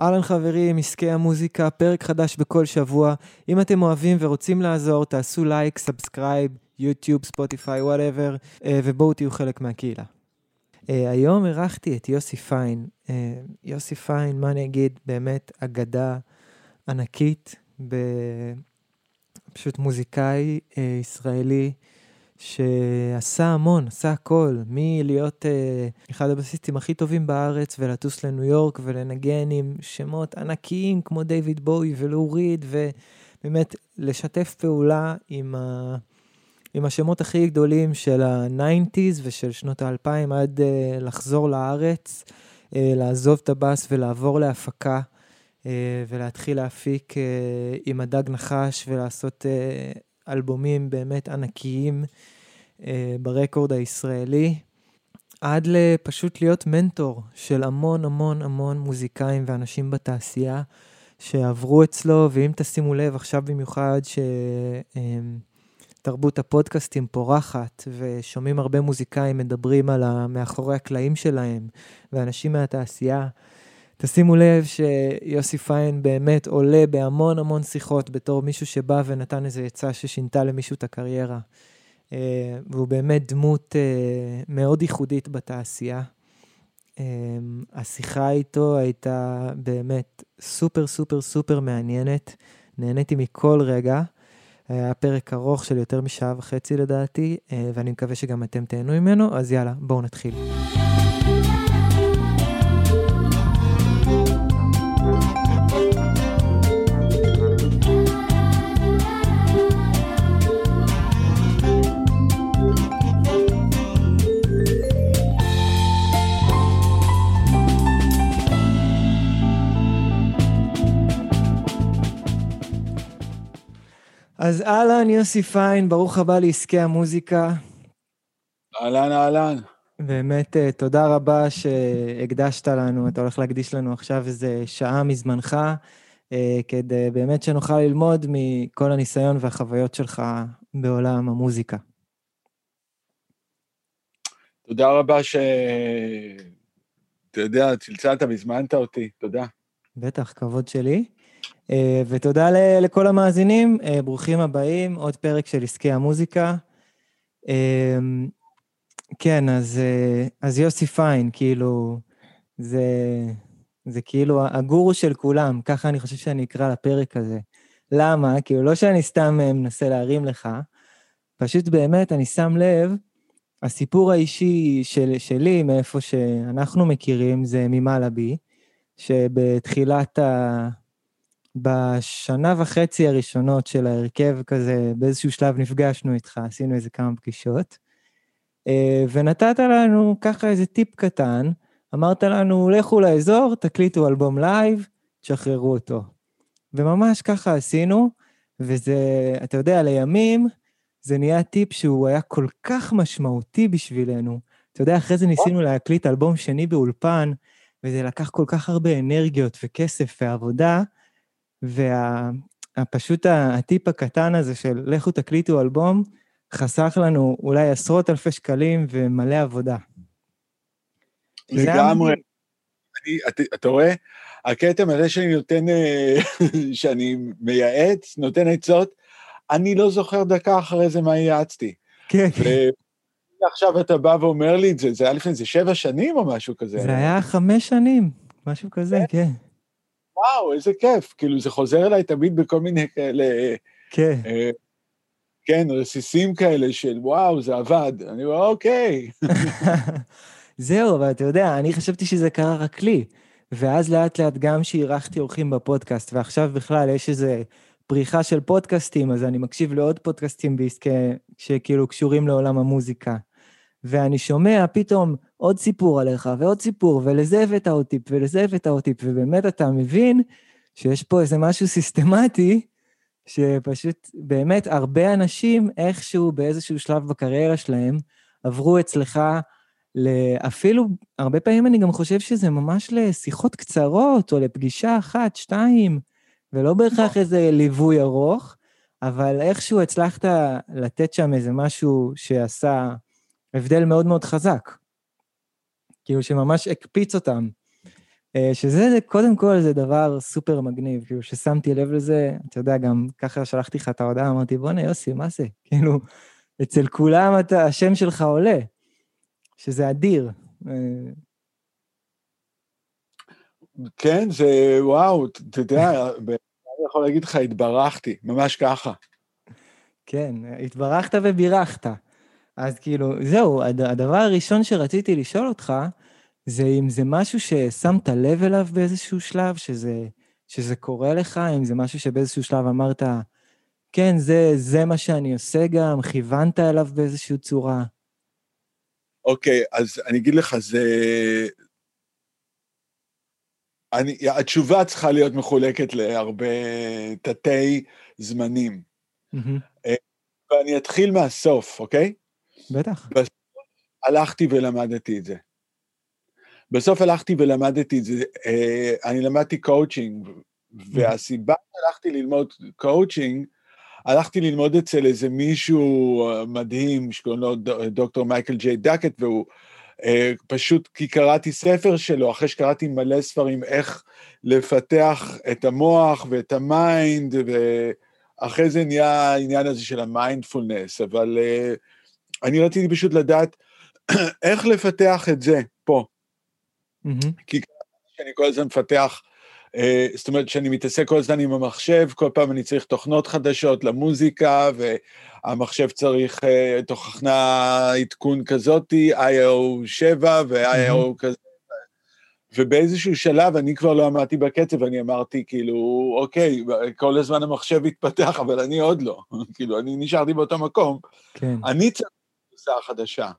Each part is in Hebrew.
אהלן חברים, עסקי המוזיקה, פרק חדש בכל שבוע. אם אתם אוהבים ורוצים לעזור, תעשו לייק, subscribe, יוטיוב, ספוטיפיי, whatever, ובואו תהיו חלק מהקהילה. אה, היום אירחתי את יוסי פיין. אה, יוסי פיין, מה אני אגיד, באמת אגדה ענקית. פשוט מוזיקאי ישראלי שעשה המון, עשה הכל, מלהיות אה, אחד הבסיסטים הכי טובים בארץ ולטוס לניו יורק ולנגן עם שמות ענקיים כמו דיוויד בואי ולו ריד, ובאמת לשתף פעולה עם, ה... עם השמות הכי גדולים של ה-90's ושל שנות ה-2000 עד uh, לחזור לארץ, uh, לעזוב את הבאס ולעבור להפקה. uh, ולהתחיל להפיק uh, עם הדג נחש ולעשות uh, אלבומים באמת ענקיים אה, ברקורד הישראלי, עד לפשוט להיות מנטור של המון המון המון מוזיקאים ואנשים בתעשייה שעברו אצלו, ואם תשימו לב עכשיו במיוחד שתרבות הפודקאסטים פורחת ושומעים הרבה מוזיקאים מדברים על מאחורי הקלעים שלהם ואנשים מהתעשייה, תשימו לב שיוסי פיין באמת עולה בהמון המון שיחות בתור מישהו שבא ונתן איזו עצה ששינתה למישהו את הקריירה. אה, והוא באמת דמות אה, מאוד ייחודית בתעשייה. אה, השיחה איתו הייתה באמת סופר סופר סופר מעניינת. נהניתי מכל רגע. היה פרק ארוך של יותר משעה וחצי לדעתי, ואני מקווה שגם אתם תהנו ממנו, אז יאללה, בואו נתחיל. אז אהלן, יוסי פיין, ברוך הבא לעסקי המוזיקה. אהלן, אהלן. באמת, אה, תודה רבה שהקדשת לנו, אתה הולך להקדיש לנו עכשיו איזה שעה מזמנך, אה, כדי באמת שנוכל ללמוד מכל הניסיון והחוויות שלך בעולם המוזיקה. תודה רבה ש... אתה יודע, צלצלת והזמנת אותי, תודה. בטח, כבוד שלי. אה, ותודה לכל המאזינים, אה, ברוכים הבאים, עוד פרק של עסקי המוזיקה. אה, כן, אז, אז יוסי פיין, כאילו, זה, זה כאילו הגורו של כולם, ככה אני חושב שאני אקרא לפרק הזה. למה? כאילו, לא שאני סתם מנסה להרים לך, פשוט באמת, אני שם לב, הסיפור האישי של, שלי, מאיפה שאנחנו מכירים, זה ממלאבי, שבתחילת ה... בשנה וחצי הראשונות של ההרכב כזה, באיזשהו שלב נפגשנו איתך, עשינו איזה כמה פגישות, אה, ונתת לנו ככה איזה טיפ קטן, אמרת לנו, לכו לאזור, תקליטו אלבום live, תשחררו אותו. וממש ככה עשינו, וזה, אתה יודע, לימים, זה נהיה טיפ שהוא היה כל כך משמעותי בשבילנו. אתה יודע, אחרי זה ניסינו להקליט אלבום שני באולפן, וזה לקח כל כך הרבה אנרגיות וכסף ועבודה, ופשוט וה, הטיפ הקטן הזה של לכו תקליטו אלבום, חסך לנו אולי עשרות אלפי שקלים ומלא עבודה. לגמרי. אני, אתה, אתה רואה? הכתם הזה שאני נותן, אה, שאני מייעץ, נותן עצות, אני לא זוכר דקה אחרי זה מה ייעצתי. כן. ועכשיו אתה בא ואומר לי את זה, זה היה לפני איזה שבע שנים או משהו כזה. זה היה חמש שנים, משהו כזה, כן. וואו, איזה כיף. כאילו, זה חוזר אליי תמיד בכל מיני כאלה... כן. אה, כן, רסיסים כאלה של וואו, זה עבד. אני אומר, אוקיי. זהו, אבל אתה יודע, אני חשבתי שזה קרה רק לי. ואז לאט לאט גם שאירחתי אורחים בפודקאסט, ועכשיו בכלל יש איזה פריחה של פודקאסטים, אז אני מקשיב לעוד פודקאסטים בעסקי, שכאילו קשורים לעולם המוזיקה. ואני שומע פתאום עוד סיפור עליך, ועוד סיפור, ולזה הבאת עוד טיפ, ולזה הבאת עוד טיפ, ובאמת אתה מבין שיש פה איזה משהו סיסטמטי, שפשוט באמת הרבה אנשים איכשהו באיזשהו שלב בקריירה שלהם עברו אצלך אפילו, הרבה פעמים אני גם חושב שזה ממש לשיחות קצרות, או לפגישה אחת, שתיים, ולא בהכרח איזה ליווי ארוך, אבל איכשהו הצלחת לתת שם איזה משהו שעשה הבדל מאוד מאוד חזק. כאילו שממש הקפיץ אותם. אה, שזה, קודם כל, זה דבר סופר מגניב, כאילו, ששמתי לב לזה, אתה יודע, גם ככה שלחתי לך את ההודעה, אמרתי, בואנה, יוסי, מה זה? כאילו, אצל כולם אתה, השם שלך עולה, שזה אדיר. אה, כן, זה, וואו, אתה יודע, אני יכול להגיד לך, התברכתי, ממש ככה. כן, התברכת ובירכת. אז כאילו, זהו, הדבר הראשון שרציתי לשאול אותך, זה אם זה משהו ששמת לב אליו באיזשהו שלב, שזה, שזה קורה לך, אם זה משהו שבאיזשהו שלב אמרת, כן, זה, זה מה שאני עושה גם, כיוונת אליו באיזושהי צורה. אוקיי, okay, אז אני אגיד לך, זה... אני, התשובה צריכה להיות מחולקת להרבה תתי זמנים. Mm-hmm. ואני אתחיל מהסוף, אוקיי? בטח. הלכתי ולמדתי את זה. בסוף הלכתי ולמדתי את זה, אה, אני למדתי קואוצ'ינג, והסיבה שהלכתי ללמוד קואוצ'ינג, הלכתי ללמוד אצל איזה מישהו אה, מדהים שקוראים לו דוקטור מייקל ג'יי דקט, והוא אה, פשוט כי קראתי ספר שלו, אחרי שקראתי מלא ספרים איך לפתח את המוח ואת ה mind, ואחרי זה נהיה העניין הזה של המיינדפולנס, אבל אני רציתי פשוט לדעת איך לפתח את זה פה. Mm-hmm. כי אני כל הזמן מפתח, אה, זאת אומרת שאני מתעסק כל הזמן עם המחשב, כל פעם אני צריך תוכנות חדשות למוזיקה, והמחשב צריך אה, תוכנה עדכון כזאתי, iOS 7 ו-iOS mm-hmm. כזה. ובאיזשהו שלב אני כבר לא עמדתי בקצב, אני אמרתי, כאילו, אוקיי, כל הזמן המחשב התפתח, אבל אני עוד לא. כאילו, אני נשארתי באותו מקום. כן. אני צריך גרסה חדשה,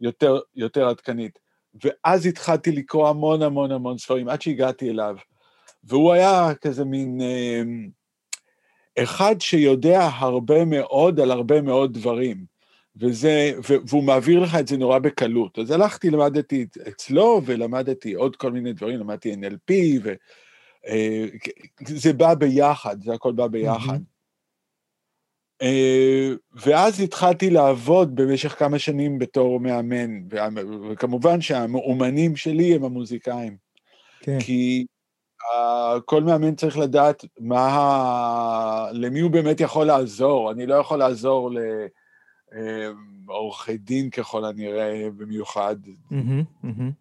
יותר, יותר עדכנית. ואז התחלתי לקרוא המון המון המון ספרים, עד שהגעתי אליו. והוא היה כזה מין אה, אחד שיודע הרבה מאוד על הרבה מאוד דברים, וזה, והוא מעביר לך את זה נורא בקלות. אז הלכתי, למדתי אצלו, ולמדתי עוד כל מיני דברים, למדתי NLP, וזה אה, בא ביחד, זה הכל בא ביחד. אה, ואז התחלתי לעבוד במשך כמה שנים בתור מאמן, וכמובן שהמאומנים שלי הם המוזיקאים. כן. כי uh, כל מאמן צריך לדעת מה, למי הוא באמת יכול לעזור. אני לא יכול לעזור לעורכי אה, דין ככל הנראה במיוחד. Mm-hmm, mm-hmm.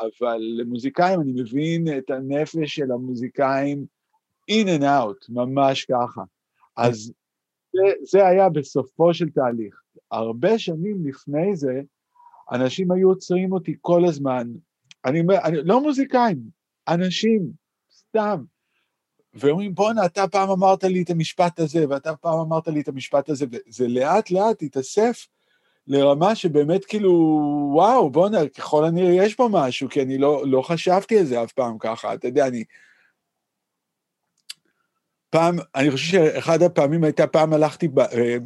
אבל למוזיקאים אני מבין את הנפש של המוזיקאים in and out, ממש ככה. אז זה, זה היה בסופו של תהליך. הרבה שנים לפני זה, אנשים היו עוצרים אותי כל הזמן. אני אומר, לא מוזיקאים, אנשים, סתם. ואומרים, בואנה, אתה פעם אמרת לי את המשפט הזה, ואתה פעם אמרת לי את המשפט הזה, וזה לאט לאט התאסף לרמה שבאמת כאילו, וואו, בואנה, ככל הנראה יש פה משהו, כי אני לא, לא חשבתי על זה אף פעם ככה. אתה יודע, אני פעם, אני חושב שאחד הפעמים הייתה פעם הלכתי, ב, אה,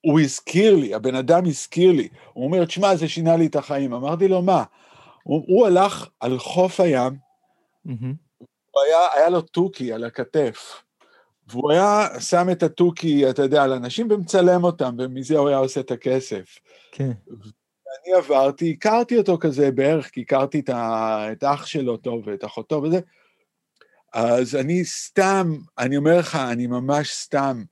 הוא הזכיר לי, הבן אדם הזכיר לי, הוא אומר, תשמע, זה שינה לי את החיים. אמרתי לו, מה? הוא, הוא הלך על חוף הים, mm-hmm. הוא היה, היה לו תוכי על הכתף, והוא היה שם את התוכי, אתה יודע, על אנשים ומצלם אותם, ומזה הוא היה עושה את הכסף. כן. ואני עברתי, הכרתי אותו כזה בערך, כי הכרתי את, ה, את אח שלו טוב ואת אחותו וזה, אז אני סתם, אני אומר לך, אני ממש סתם.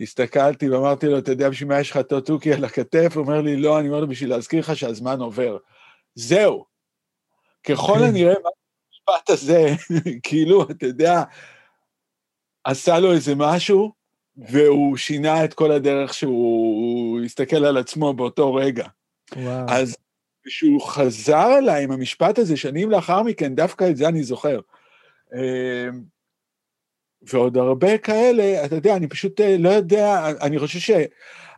הסתכלתי ואמרתי לו, אתה יודע בשביל מה יש לך טוטוקי על הכתף? הוא אומר לי, לא, אני אומר לו, בשביל להזכיר לך שהזמן עובר. זהו. ככל הנראה, מה המשפט הזה, כאילו, אתה יודע, עשה לו איזה משהו, והוא שינה את כל הדרך שהוא הסתכל על עצמו באותו רגע. וואו. אז כשהוא חזר אליי עם המשפט הזה, שנים לאחר מכן, דווקא את זה אני זוכר. אמ, ועוד הרבה כאלה, אתה יודע, אני פשוט אה, לא יודע, אני חושב ש...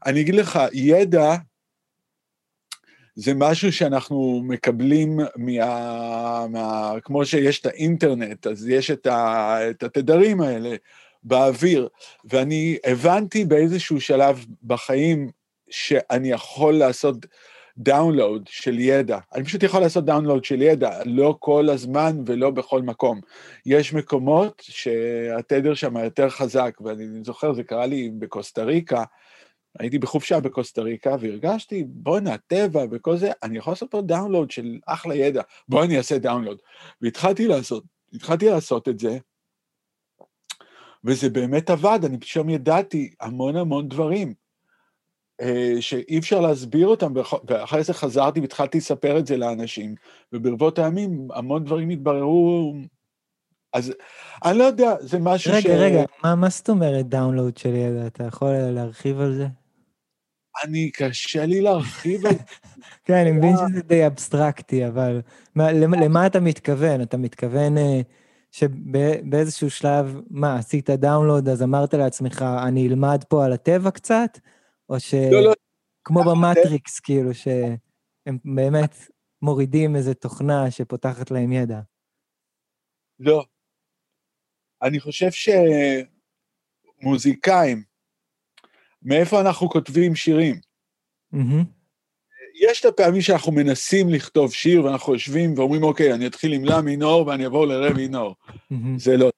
אני אגיד לך, ידע זה משהו שאנחנו מקבלים מה... מה... כמו שיש את האינטרנט, אז יש את, ה... את התדרים האלה באוויר, ואני הבנתי באיזשהו שלב בחיים שאני יכול לעשות דאונלוד של ידע. אני פשוט יכול לעשות דאונלוד של ידע, לא כל הזמן ולא בכל מקום. יש מקומות שהתדר שם יותר חזק, ואני זוכר, זה קרה לי בקוסטה ריקה, הייתי בחופשה בקוסטה ריקה והרגשתי, בואנה, טבע וכל זה, אני יכול לעשות פה דאונלוד של אחלה ידע, בוא אני אעשה דאונלוד. והתחלתי לעשות, התחלתי לעשות את זה, וזה באמת עבד, אני פתאום ידעתי המון המון דברים. אה, שאי אפשר להסביר אותם, ואחרי זה חזרתי והתחלתי לספר את זה לאנשים, וברבות הימים המון דברים התבררו, אז אני לא יודע, זה משהו רגע, ש... רגע, רגע, מה, מה זאת אומרת download של ידע? אתה יכול להרחיב על זה? אני, קשה לי להרחיב על זה. כן, אני מבין שזה די אבסטרקטי, אבל מה, למה אתה מתכוון? אתה מתכוון אה, שבאיזשהו שלב, מה, עשית download, אז אמרת לעצמך, אני אלמד פה על הטבע קצת? או ש... לא, לא. כמו במטריקס, כאילו, שהם באמת מורידים איזו תוכנה שפותחת להם ידע. לא. אני חושב שמוזיקאים, מאיפה אנחנו כותבים שירים? Mm-hmm. יש את הפעמים שאנחנו מנסים לכתוב שיר ואנחנו יושבים ואומרים, אוקיי, אני אתחיל עם לה מינור ואני אעבור לרה מינור. Mm-hmm. זה לא.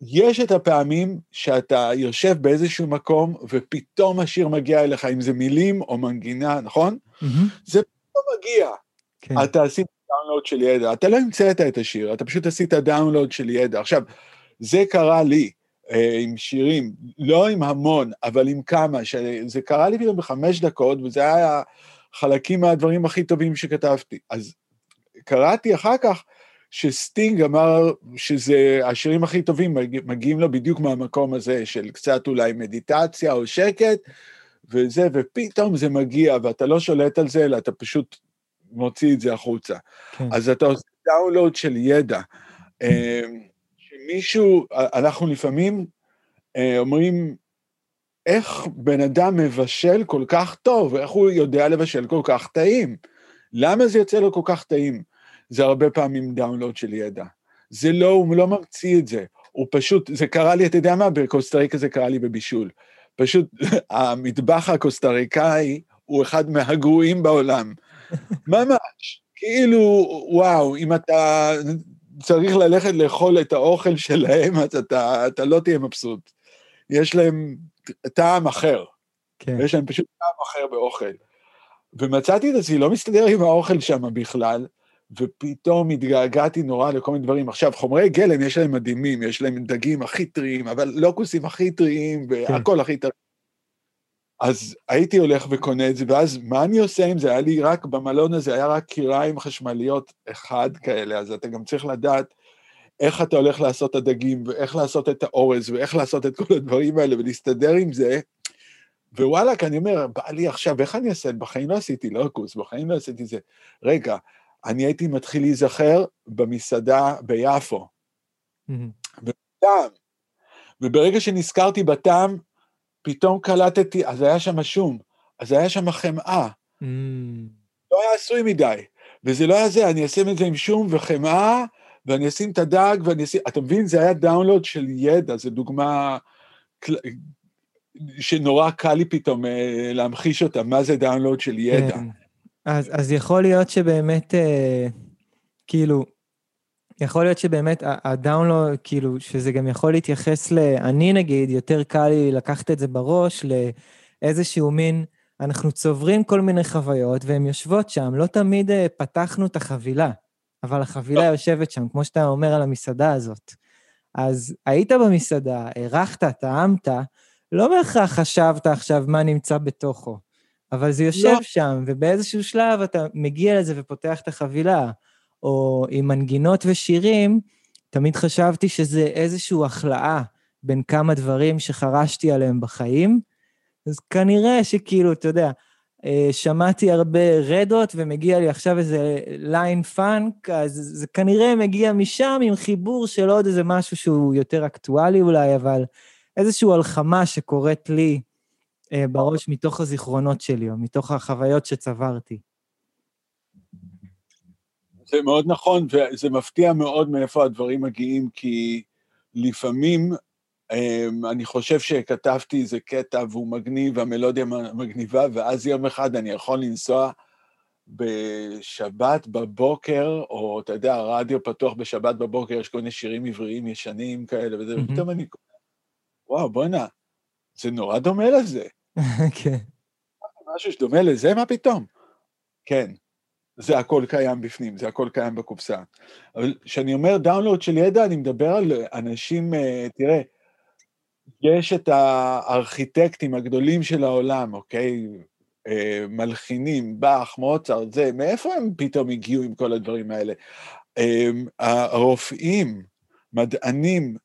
יש את הפעמים שאתה יושב באיזשהו מקום ופתאום השיר מגיע אליך, אם זה מילים או מנגינה, נכון? Mm-hmm. זה פתאום מגיע. כן. אתה עשית דאונלוד של ידע, אתה לא המצאת את השיר, אתה פשוט עשית דאונלוד של ידע. עכשיו, זה קרה לי אה, עם שירים, לא עם המון, אבל עם כמה, זה קרה לי פתאום בחמש דקות, וזה היה חלקים מהדברים הכי טובים שכתבתי. אז קראתי אחר כך, שסטינג אמר שזה השירים הכי טובים מגיעים לו בדיוק מהמקום הזה של קצת אולי מדיטציה או שקט וזה, ופתאום זה מגיע ואתה לא שולט על זה, אלא אתה פשוט מוציא את זה החוצה. כן. אז אתה עושה דאונלוד של ידע. אמ, שמישהו, אנחנו לפעמים אה, אומרים, איך בן אדם מבשל כל כך טוב, איך הוא יודע לבשל כל כך טעים? למה זה יוצא לו כל כך טעים? זה הרבה פעמים דאונלוד של ידע. זה לא, הוא לא ממציא את זה, הוא פשוט, זה קרה לי, אתה יודע מה, בקוסטה ריקה זה קרה לי בבישול. פשוט המטבח הקוסטה-ריקאי הוא אחד מהגרועים בעולם. ממש, כאילו, וואו, אם אתה צריך ללכת לאכול את האוכל שלהם, אז אתה, אתה לא תהיה מבסוט. יש להם טעם אחר. כן. יש להם פשוט טעם אחר באוכל. ומצאתי את עצמי לא מסתדר עם האוכל שם בכלל, ופתאום התגעגעתי נורא לכל מיני דברים. עכשיו, חומרי גלם יש להם מדהימים, יש להם דגים הכי טריים, אבל לוקוסים הכי טריים, והכל. הכי טרי. אז הייתי הולך וקונה את זה, ואז מה אני עושה עם זה? היה לי רק, במלון הזה היה רק קיריים חשמליות אחד כאלה, אז אתה גם צריך לדעת איך אתה הולך לעשות את הדגים, ואיך לעשות את האורז, ואיך לעשות את כל הדברים האלה, ולהסתדר עם זה. ווואלכ, אני אומר, בא לי עכשיו, איך אני אעשה? בחיים לא עשיתי לוקוס, בחיים לא עשיתי זה. רגע, אני הייתי מתחיל להיזכר במסעדה ביפו. בטעם. וברגע שנזכרתי בטעם, פתאום קלטתי, אז היה שם שום, אז היה שם חמאה. לא היה עשוי מדי. וזה לא היה זה, אני אשים את זה עם שום וחמאה, ואני אשים את הדג, ואני אשים... אתה מבין, זה היה דאונלוד של ידע, זו דוגמה שנורא קל לי פתאום אה, להמחיש אותה, מה זה דאונלוד של ידע. כן. אז, אז יכול להיות שבאמת, אה, כאילו, יכול להיות שבאמת הדאונלוד, כאילו, שזה גם יכול להתייחס ל... אני נגיד, יותר קל לי לקחת את זה בראש לאיזשהו מין, אנחנו צוברים כל מיני חוויות והן יושבות שם, לא תמיד אה, פתחנו את החבילה, אבל החבילה לא. יושבת שם, כמו שאתה אומר על המסעדה הזאת. אז היית במסעדה, אירחת, טעמת, לא בהכרח חשבת עכשיו מה נמצא בתוכו. אבל זה יושב לא. שם, ובאיזשהו שלב אתה מגיע לזה ופותח את החבילה. או עם מנגינות ושירים, תמיד חשבתי שזה איזושהי החלאה בין כמה דברים שחרשתי עליהם בחיים. אז כנראה שכאילו, אתה יודע, אה, שמעתי הרבה רדות ומגיע לי עכשיו איזה ליין פאנק, אז זה כנראה מגיע משם עם חיבור של עוד איזה משהו שהוא יותר אקטואלי אולי, אבל איזושהי הלחמה שקורית לי בראש מתוך הזיכרונות שלי, או מתוך החוויות שצברתי. זה מאוד נכון, וזה מפתיע מאוד מאיפה הדברים מגיעים, כי לפעמים אמ, אני חושב שכתבתי איזה קטע והוא מגניב, והמלודיה מגניבה, ואז יום אחד אני יכול לנסוע בשבת בבוקר, או אתה יודע, הרדיו פתוח בשבת בבוקר, יש כל מיני שירים עבריים ישנים כאלה, וזה, ופתאום אני... וואו, בוא'נה, זה נורא דומה לזה. כן. משהו שדומה לזה, מה פתאום? כן, זה הכל קיים בפנים, זה הכל קיים בקופסה. אבל כשאני אומר דאונלוד של ידע, אני מדבר על אנשים, אה, תראה, יש את הארכיטקטים הגדולים של העולם, אוקיי? אה, מלחינים, באך, מוצרט, זה, מאיפה הם פתאום הגיעו עם כל הדברים האלה? אה, הרופאים, מדענים,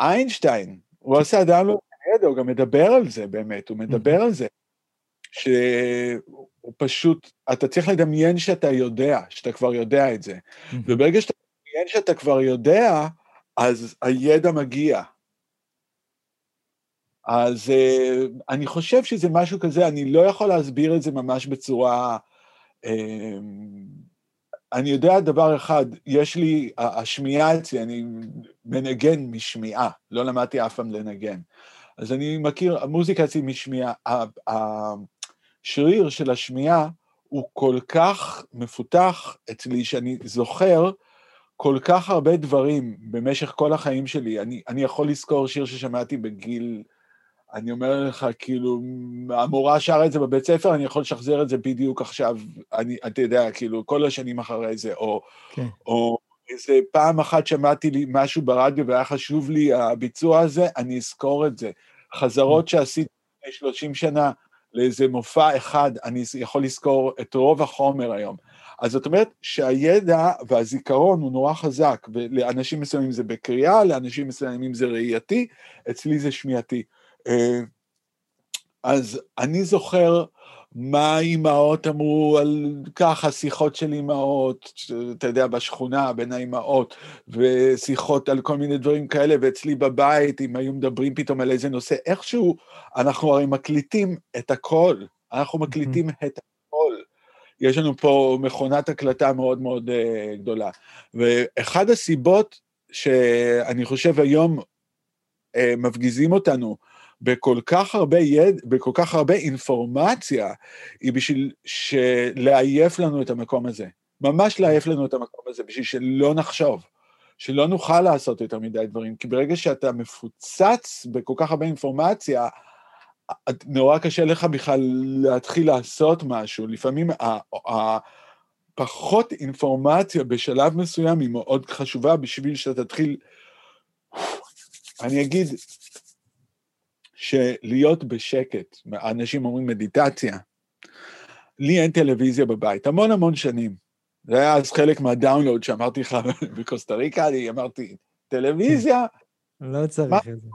איינשטיין, הוא עשה דאונלוד של ידע, הוא גם מדבר על זה באמת, הוא מדבר על זה. שהוא פשוט, אתה צריך לדמיין שאתה יודע, שאתה כבר יודע את זה. וברגע שאתה מדמיין שאתה כבר יודע, אז הידע מגיע. אז uh, אני חושב שזה משהו כזה, אני לא יכול להסביר את זה ממש בצורה... Uh, אני יודע דבר אחד, יש לי, השמיעה אצלי, אני מנגן משמיעה, לא למדתי אף פעם לנגן. אז אני מכיר, המוזיקה אצלי משמיעה, השריר של השמיעה הוא כל כך מפותח אצלי, שאני זוכר כל כך הרבה דברים במשך כל החיים שלי. אני, אני יכול לזכור שיר ששמעתי בגיל, אני אומר לך, כאילו, המורה שרה את זה בבית ספר, אני יכול לשחזר את זה בדיוק עכשיו, אני, אתה יודע, כאילו, כל השנים אחרי זה, או, כן. או איזה פעם אחת שמעתי לי משהו ברדיו והיה חשוב לי הביצוע הזה, אני אזכור את זה. חזרות שעשיתי לפני 30 שנה, לאיזה מופע אחד, אני יכול לזכור את רוב החומר היום. אז זאת אומרת שהידע והזיכרון הוא נורא חזק, ולאנשים מסוימים זה בקריאה, לאנשים מסוימים זה ראייתי, אצלי זה שמיעתי. אה, אז אני זוכר מה האימהות אמרו על ככה, שיחות של אימהות, אתה יודע, בשכונה, בין האימהות, ושיחות על כל מיני דברים כאלה, ואצלי בבית, אם היו מדברים פתאום על איזה נושא, איכשהו, אנחנו הרי מקליטים את הכל, אנחנו מקליטים את הכל. יש לנו פה מכונת הקלטה מאוד מאוד uh, גדולה. ואחד הסיבות שאני חושב היום uh, מפגיזים אותנו, בכל כך הרבה יד, בכל כך הרבה אינפורמציה, היא בשביל לעייף לנו את המקום הזה. ממש לעייף לנו את המקום הזה, בשביל שלא נחשוב, שלא נוכל לעשות יותר מדי דברים, כי ברגע שאתה מפוצץ בכל כך הרבה אינפורמציה, נורא קשה לך בכלל להתחיל לעשות משהו. לפעמים הפחות אינפורמציה בשלב מסוים היא מאוד חשובה בשביל שאתה תתחיל... אני אגיד, שלהיות בשקט, אנשים אומרים מדיטציה, לי אין טלוויזיה בבית, המון המון שנים. זה היה אז חלק מהדאונלוד שאמרתי לך בקוסטה ריקה, אני אמרתי, טלוויזיה? לא צריך את זה.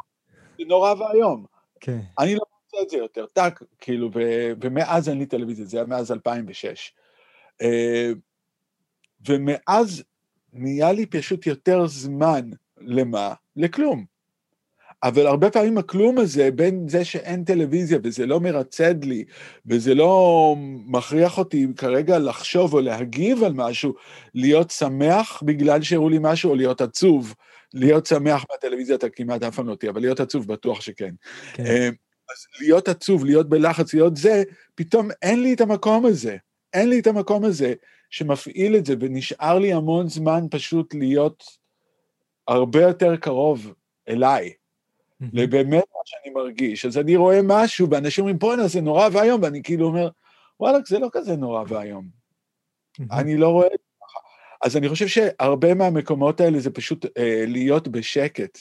זה נורא ואיום. כן. אני לא רוצה את זה יותר, טאק, כאילו, ומאז אין לי טלוויזיה, זה היה מאז 2006. אה, ומאז נהיה לי פשוט יותר זמן, למה? לכלום. אבל הרבה פעמים הכלום הזה, בין זה שאין טלוויזיה וזה לא מרצד לי, וזה לא מכריח אותי כרגע לחשוב או להגיב על משהו, להיות שמח בגלל שהראו לי משהו, או להיות עצוב. להיות שמח מהטלוויזיה אתה כמעט אף פעם לא תהיה, אבל להיות עצוב בטוח שכן. כן. אה, אז להיות עצוב, להיות בלחץ, להיות זה, פתאום אין לי את המקום הזה. אין לי את המקום הזה שמפעיל את זה, ונשאר לי המון זמן פשוט להיות הרבה יותר קרוב אליי. לבאמת מה שאני מרגיש. אז אני רואה משהו, ואנשים אומרים, בואנה, זה נורא ואיום, ואני כאילו אומר, וואלה, זה לא כזה נורא ואיום. אני לא רואה את זה ככה. אז אני חושב שהרבה מהמקומות האלה זה פשוט אה, להיות בשקט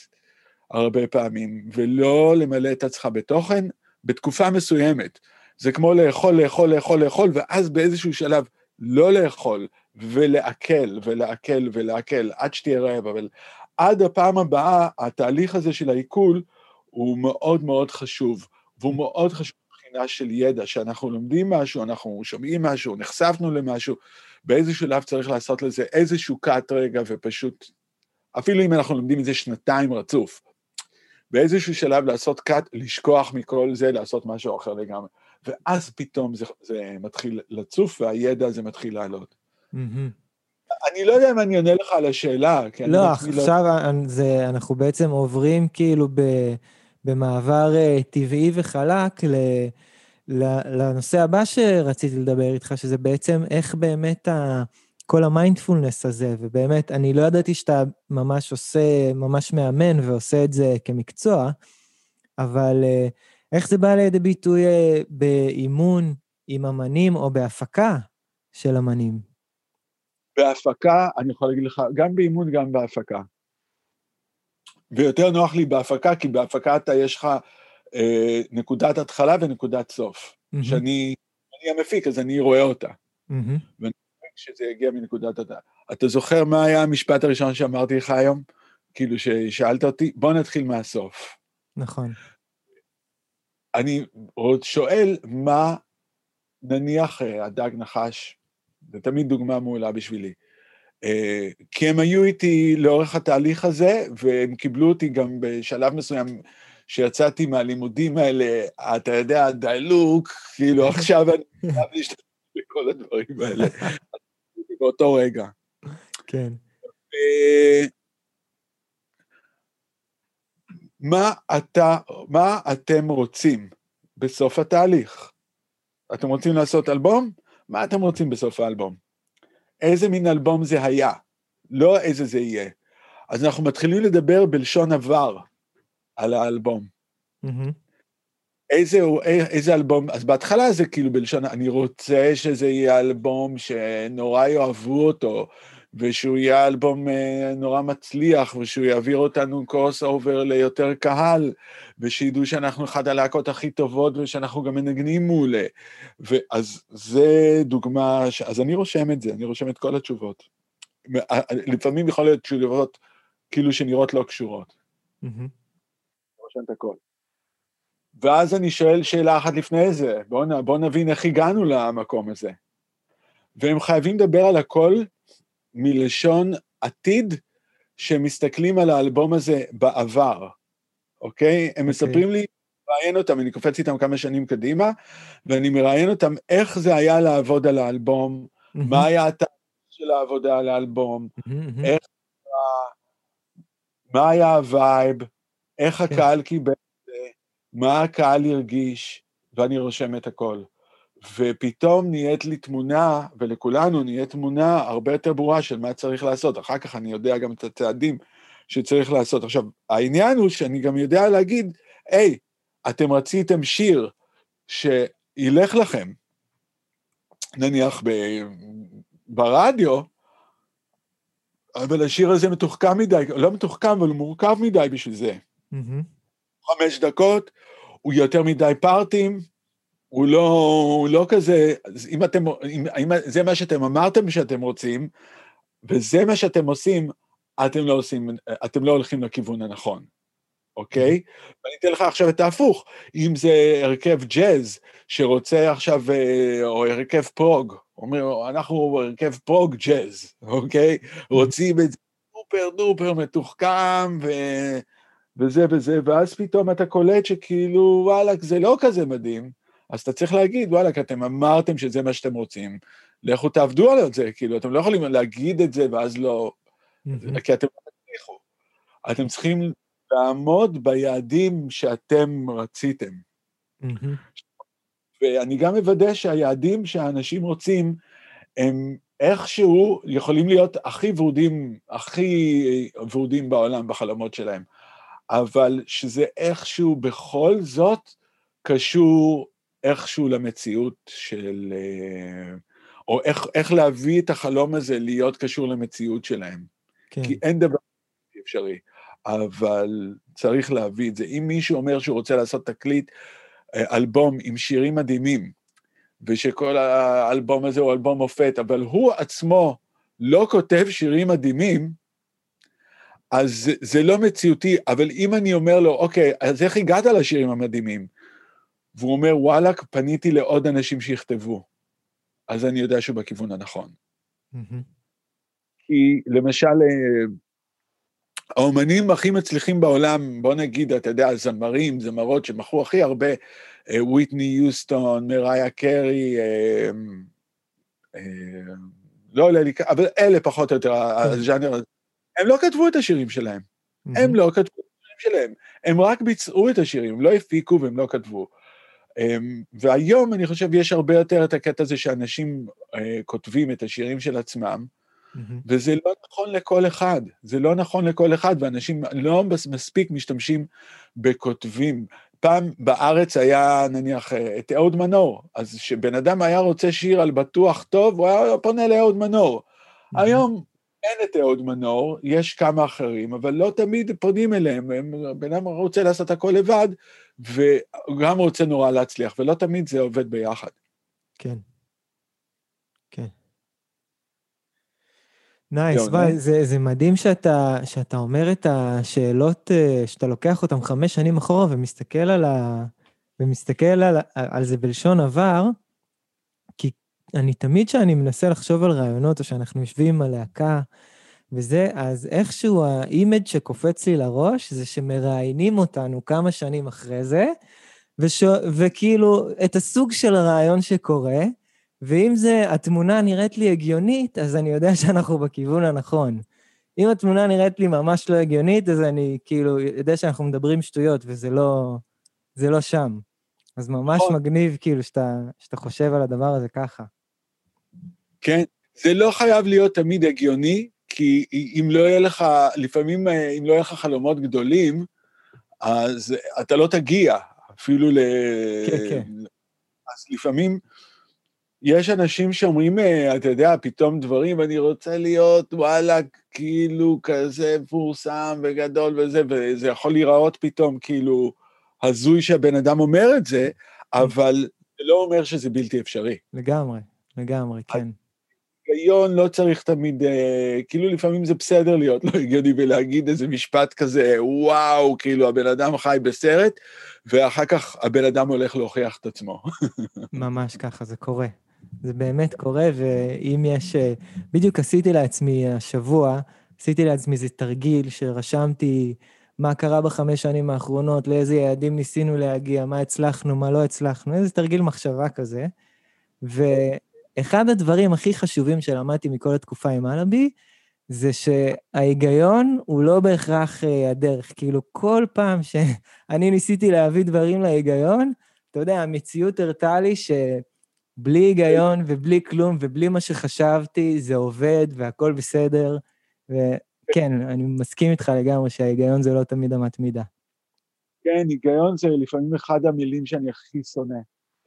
הרבה פעמים, ולא למלא את עצמך בתוכן בתקופה מסוימת. זה כמו לאכול, לאכול, לאכול, לאכול, ואז באיזשהו שלב לא לאכול, ולעכל, ולעכל, ולעכל, עד שתהיה רעב, אבל עד הפעם הבאה, התהליך הזה של העיכול הוא מאוד מאוד חשוב, והוא מאוד חשוב מבחינה של ידע, שאנחנו לומדים משהו, אנחנו שומעים משהו, נחשפנו למשהו, באיזה שלב צריך לעשות לזה איזשהו קאט רגע ופשוט, אפילו אם אנחנו לומדים את זה שנתיים רצוף, באיזשהו שלב לעשות קאט, לשכוח מכל זה, לעשות משהו אחר לגמרי. ואז פתאום זה, זה מתחיל לצוף והידע הזה מתחיל לעלות. Mm-hmm. אני לא יודע אם אני עונה לך על השאלה. לא, לא, עכשיו לא... זה, אנחנו בעצם עוברים כאילו ב, במעבר uh, טבעי וחלק ל, ל, לנושא הבא שרציתי לדבר איתך, שזה בעצם איך באמת ה, כל המיינדפולנס הזה, ובאמת, אני לא ידעתי שאתה ממש עושה, ממש מאמן ועושה את זה כמקצוע, אבל uh, איך זה בא לידי ביטוי אה, באימון עם אמנים או בהפקה של אמנים? בהפקה, אני יכול להגיד לך, גם באימון, גם בהפקה. ויותר נוח לי בהפקה, כי בהפקה אתה, יש לך אה, נקודת התחלה ונקודת סוף. Mm-hmm. שאני אני המפיק, אז אני רואה אותה. Mm-hmm. ואני חושב שזה יגיע מנקודת התחלה. אתה זוכר מה היה המשפט הראשון שאמרתי לך היום? כאילו ששאלת אותי, בוא נתחיל מהסוף. נכון. אני עוד שואל מה, נניח אה, הדג נחש, זה תמיד דוגמה מעולה בשבילי. אה, כי הם היו איתי לאורך התהליך הזה, והם קיבלו אותי גם בשלב מסוים, שיצאתי מהלימודים האלה, אתה יודע, דלוק, כאילו עכשיו אני חייב להשתתף בכל הדברים האלה, באותו רגע. כן. מה אתה, מה אתם רוצים בסוף התהליך? אתם רוצים לעשות אלבום? מה אתם רוצים בסוף האלבום? איזה מין אלבום זה היה, לא איזה זה יהיה. אז אנחנו מתחילים לדבר בלשון עבר על האלבום. Mm-hmm. איזה, איזה אלבום, אז בהתחלה זה כאילו בלשון, אני רוצה שזה יהיה אלבום שנורא יאהבו אותו, ושהוא יהיה אלבום אה, נורא מצליח, ושהוא יעביר אותנו קרוס אובר ליותר קהל, ושידעו שאנחנו אחת הלהקות הכי טובות, ושאנחנו גם מנגנים מעולה. ואז זה דוגמה, ש... אז אני רושם את זה, אני רושם את כל התשובות. לפעמים יכול להיות תשובות כאילו שנראות לא קשורות. Mm-hmm. רושם את הכל. ואז אני שואל שאלה אחת לפני זה, בואו בוא נבין איך הגענו למקום הזה. והם חייבים לדבר על הכל מלשון עתיד, שמסתכלים על האלבום הזה בעבר, אוקיי? הם okay. אוקיי. מספרים לי, מראיין אותם, אני קופץ איתם כמה שנים קדימה, ואני מראיין אותם איך זה היה לעבוד על האלבום, mm-hmm. מה היה התהליך של העבודה על האלבום, mm-hmm. איך, מה היה ה vibe, איך okay. כן. הקהל קיבל את זה, מה הקהל הרגיש, ואני רושם את הכל. ופתאום נהיית לי תמונה, ולכולנו נהיית תמונה הרבה יותר ברורה של מה צריך לעשות. אחר כך אני יודע גם את הצעדים שצריך לעשות. עכשיו, העניין הוא שאני גם יודע להגיד, היי, אתם רציתם שיר שילך לכם, נניח ב, ברדיו, אבל השיר הזה מתוחכם מדי, לא מתוחכם, אבל הוא מורכב מדי בשביל זה. Mm-hmm. חמש דקות, הוא יותר מדי פארטים, הוא לא, הוא לא כזה, אם אתם, אם, אם זה מה שאתם אמרתם שאתם רוצים, וזה מה שאתם עושים, אתם לא עושים, אתם לא הולכים לכיוון הנכון, אוקיי? ואני אתן לך עכשיו את ההפוך, אם זה הרכב ג'אז שרוצה עכשיו, אה, או הרכב prog, אומר, אנחנו הרכב prog ג'אז, אוקיי? רוצים את זה super duper מתוחכם, ו... וזה וזה, ואז פתאום אתה קולט שכאילו, וואלק, זה לא כזה מדהים, אז אתה צריך להגיד, וואלק, אתם אמרתם שזה מה שאתם רוצים, לכו תעבדו על זה, כאילו, אתם לא יכולים להגיד את זה ואז לא... Mm-hmm. כי אתם לא תצליחו. אתם צריכים לעמוד ביעדים שאתם רציתם. Mm-hmm. ואני גם מוודא שהיעדים שהאנשים רוצים, הם איכשהו יכולים להיות הכי ורודים, הכי ורודים בעולם בחלומות שלהם, אבל שזה איכשהו בכל זאת קשור איכשהו למציאות של... אה, או איך, איך להביא את החלום הזה להיות קשור למציאות שלהם. כן. כי אין דבר אפשרי, אבל צריך להביא את זה. אם מישהו אומר שהוא רוצה לעשות תקליט, אה, אלבום עם שירים מדהימים, ושכל האלבום הזה הוא אלבום מופת, אבל הוא עצמו לא כותב שירים מדהימים, אז זה, זה לא מציאותי, אבל אם אני אומר לו, אוקיי, אז איך הגעת לשירים המדהימים? והוא אומר, וואלכ, פניתי לעוד אנשים שיכתבו. אז אני יודע שהוא בכיוון הנכון. Mm-hmm. כי למשל, אה, האומנים הכי מצליחים בעולם, בוא נגיד, אתה יודע, זמרים, זמרות שמכרו הכי הרבה, אה, וויטני יוסטון, מריה קרי, אה, לא עולה לי, אבל אלה פחות או יותר הז'אנר הזה, הם לא כתבו את השירים שלהם. הם לא כתבו את השירים שלהם, הם רק ביצעו את השירים, הם לא הפיקו והם לא כתבו. אמ, והיום אני חושב יש הרבה יותר את הקטע הזה שאנשים אה, כותבים את השירים של עצמם, mm-hmm. וזה לא נכון לכל אחד, זה לא נכון לכל אחד, ואנשים לא מספיק משתמשים בכותבים. פעם בארץ היה נניח את אהוד מנור, אז כשבן אדם היה רוצה שיר על בטוח טוב, הוא היה פונה לאהוד מנור. Mm-hmm. היום אין את אהוד מנור, יש כמה אחרים, אבל לא תמיד פונים אליהם, בן אדם רוצה לעשות הכל לבד, וגם רוצה נורא להצליח, ולא תמיד זה עובד ביחד. כן. כן. נייס, וואי, זה, זה מדהים שאתה, שאתה אומר את השאלות, אה, שאתה לוקח אותן חמש שנים אחורה ומסתכל על, ה, ומסתכל על, על זה בלשון עבר, כי אני תמיד כשאני מנסה לחשוב על רעיונות, או שאנחנו יושבים על להקה וזה, אז איכשהו האימג' שקופץ לי לראש, זה שמראיינים אותנו כמה שנים אחרי זה, וש... וכאילו, את הסוג של הרעיון שקורה, ואם זה, התמונה נראית לי הגיונית, אז אני יודע שאנחנו בכיוון הנכון. אם התמונה נראית לי ממש לא הגיונית, אז אני כאילו יודע שאנחנו מדברים שטויות, וזה לא, זה לא שם. אז ממש נכון. מגניב כאילו שאתה, שאתה חושב על הדבר הזה ככה. כן, זה לא חייב להיות תמיד הגיוני, כי אם לא יהיה לך, לפעמים אם לא יהיה לך חלומות גדולים, אז אתה לא תגיע אפילו ל... כן, כן. אז לפעמים יש אנשים שאומרים, אה, אתה יודע, פתאום דברים, אני רוצה להיות, וואלה, כאילו כזה מפורסם וגדול וזה, וזה יכול להיראות פתאום כאילו הזוי שהבן אדם אומר את זה, אבל זה לא אומר שזה בלתי אפשרי. לגמרי, לגמרי, כן. היגיון לא צריך תמיד, אה, כאילו לפעמים זה בסדר להיות לא הגיוני ולהגיד איזה משפט כזה, וואו, כאילו הבן אדם חי בסרט, ואחר כך הבן אדם הולך להוכיח את עצמו. ממש ככה, זה קורה. זה באמת קורה, ואם יש... אה, בדיוק עשיתי לעצמי השבוע, עשיתי לעצמי איזה תרגיל שרשמתי מה קרה בחמש שנים האחרונות, לאיזה יעדים ניסינו להגיע, מה הצלחנו, מה לא הצלחנו, איזה תרגיל מחשבה כזה. ואחד הדברים הכי חשובים שלמדתי מכל התקופה עם אלאבי, זה שההיגיון הוא לא בהכרח uh, הדרך. כאילו, כל פעם שאני ניסיתי להביא דברים להיגיון, אתה יודע, המציאות הראתה לי ש... בלי היגיון ובלי כלום ובלי מה שחשבתי, זה עובד והכל בסדר. וכן, אני מסכים איתך לגמרי שההיגיון זה לא תמיד אמת מידה. כן, היגיון זה לפעמים אחד המילים שאני הכי שונא.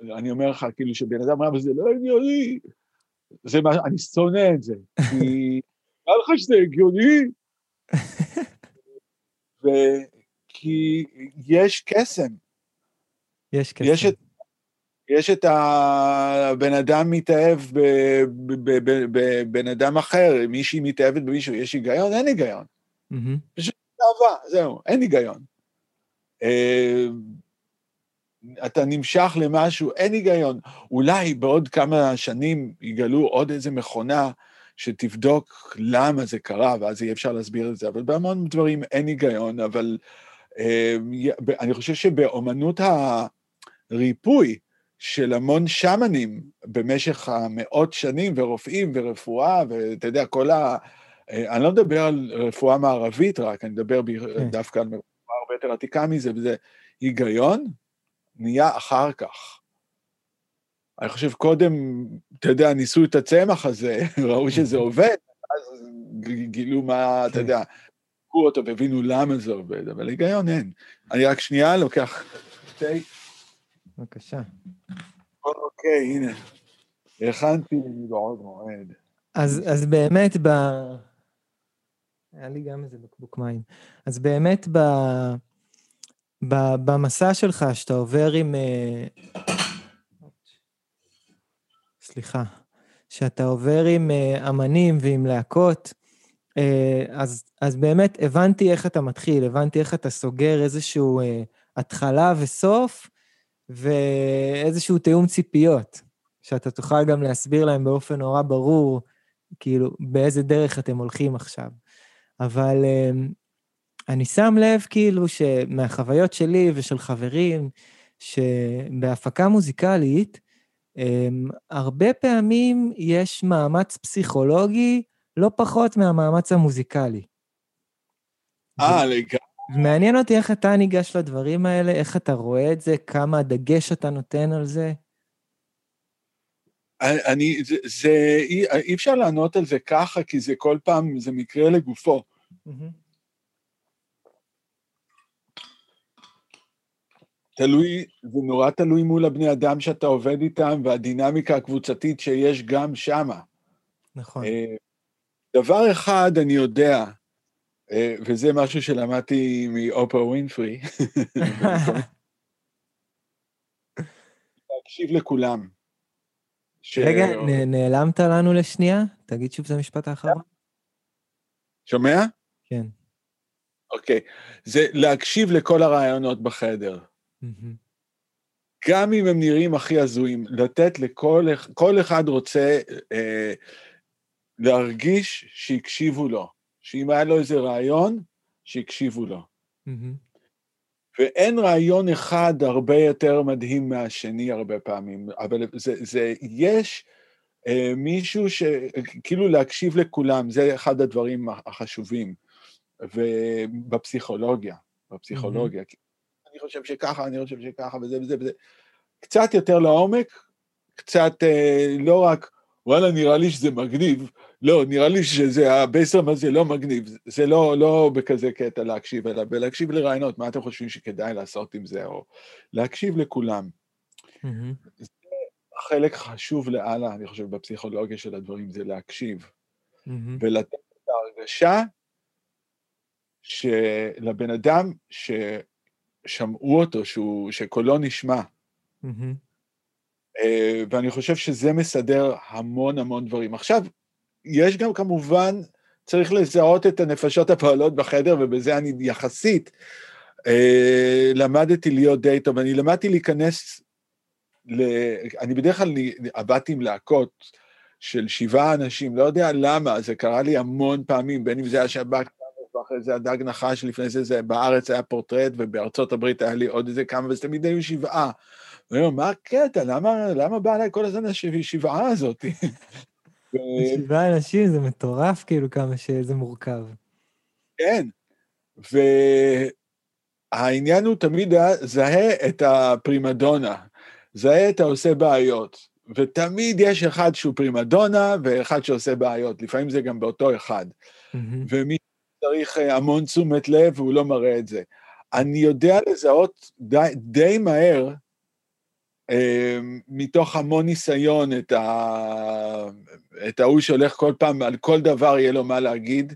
אני אומר לך, כאילו, שבן אדם אבל זה לא הגיוני. זה מה, אני שונא את זה. כי נראה לך שזה הגיוני. וכי יש קסם. יש קסם. יש את יש את הבן אדם מתאהב בבן אדם אחר, מישהי מתאהבת במישהו, יש היגיון? אין היגיון. פשוט אהבה, זהו, אין היגיון. אתה נמשך למשהו, אין היגיון. אולי בעוד כמה שנים יגלו עוד איזה מכונה שתבדוק למה זה קרה, ואז יהיה אפשר להסביר את זה, אבל בהמון דברים אין היגיון, אבל אה, אני חושב שבאומנות הריפוי, של המון שמנים במשך המאות שנים, ורופאים ורפואה, ואתה יודע, כל ה... אה, אני לא מדבר על רפואה מערבית רק, אני מדבר כן. דווקא על רפואה הרבה יותר עתיקה מזה, וזה היגיון נהיה אחר כך. אני חושב קודם, אתה יודע, ניסו את הצמח הזה, ראו שזה עובד, אז גילו מה, אתה כן. יודע, קחו אותו והבינו למה זה עובד, אבל היגיון אין. אני רק שנייה לוקח תה. בבקשה. אוקיי, הנה. הכנתי מבעוד מועד. אז, אז באמת ב... היה לי גם איזה בקבוק מים. אז באמת ב... במסע שלך, שאתה עובר עם... אה, סליחה. שאתה עובר עם אה, אמנים ועם להקות, אה, אז, אז באמת הבנתי איך אתה מתחיל, הבנתי איך אתה סוגר איזשהו התחלה וסוף, ואיזשהו תיאום ציפיות, שאתה תוכל גם להסביר להם באופן נורא ברור, כאילו, באיזה דרך אתם הולכים עכשיו. אבל אני שם לב, כאילו, שמהחוויות שלי ושל חברים, שבהפקה מוזיקלית, אמ, הרבה פעמים יש מאמץ פסיכולוגי לא פחות מהמאמץ המוזיקלי. אה, לגמרי. מעניין אותי איך אתה ניגש לדברים האלה, איך אתה רואה את זה, כמה דגש אתה נותן על זה. אני, זה, זה אי, אי אפשר לענות על זה ככה, כי זה כל פעם, זה מקרה לגופו. Mm-hmm. תלוי, זה נורא תלוי מול הבני אדם שאתה עובד איתם, והדינמיקה הקבוצתית שיש גם שמה. נכון. דבר אחד אני יודע, וזה משהו שלמדתי מאופרה ווינפרי, להקשיב לכולם. ש... רגע, נ, נעלמת לנו לשנייה? תגיד שוב את המשפט האחרון. שומע? כן. אוקיי. זה להקשיב לכל הרעיונות בחדר. גם אם הם נראים הכי הזויים, לתת לכל, כל אחד רוצה אה, להרגיש שהקשיבו לו, שאם היה לו איזה רעיון, שהקשיבו לו. ואין רעיון אחד הרבה יותר מדהים מהשני הרבה פעמים, אבל זה, זה יש אה, מישהו ש... כאילו להקשיב לכולם, זה אחד הדברים החשובים. ובפסיכולוגיה, בפסיכולוגיה. Mm-hmm. חושב שככה, אני חושב שככה, וזה וזה וזה. קצת יותר לעומק, קצת אה, לא רק, וואלה, נראה לי שזה מגניב, לא, נראה לי שזה, הבייסרם הזה לא מגניב, זה לא, לא בכזה קטע להקשיב, אלא בלהקשיב לרעיונות, מה אתם חושבים שכדאי לעשות עם זה, או להקשיב לכולם. Mm-hmm. זה חלק חשוב לאללה, אני חושב, בפסיכולוגיה של הדברים, זה להקשיב. Mm-hmm. ולתת את ההרגשה שלבן אדם ששמעו אותו, שהוא, שקולו נשמע. Mm-hmm. ואני חושב שזה מסדר המון המון דברים. עכשיו, יש גם כמובן, צריך לזהות את הנפשות הפועלות בחדר, ובזה אני יחסית אה, למדתי להיות די טוב. אני למדתי להיכנס, ל... אני בדרך כלל עבדתי עם להקות של שבעה אנשים, לא יודע למה, זה קרה לי המון פעמים, בין אם זה היה שבת ואחרי זה הדג נחש, לפני זה, זה בארץ היה פורטרט, ובארצות הברית היה לי עוד איזה כמה, וזה תמיד היו שבעה. ואני אומר, מה הקטע? למה, למה בא אליי כל הזמן השבעה הזאת? שבעה אנשים זה מטורף, כאילו, כמה שזה מורכב. כן, והעניין הוא תמיד זהה את הפרימדונה, זהה את העושה בעיות, ותמיד יש אחד שהוא פרימדונה ואחד שעושה בעיות, לפעמים זה גם באותו אחד. Mm-hmm. ומי צריך אה, המון תשומת לב והוא לא מראה את זה. אני יודע לזהות די, די מהר, אה, מתוך המון ניסיון, את, ה, את ההוא שהולך כל פעם, על כל דבר יהיה לו מה להגיד,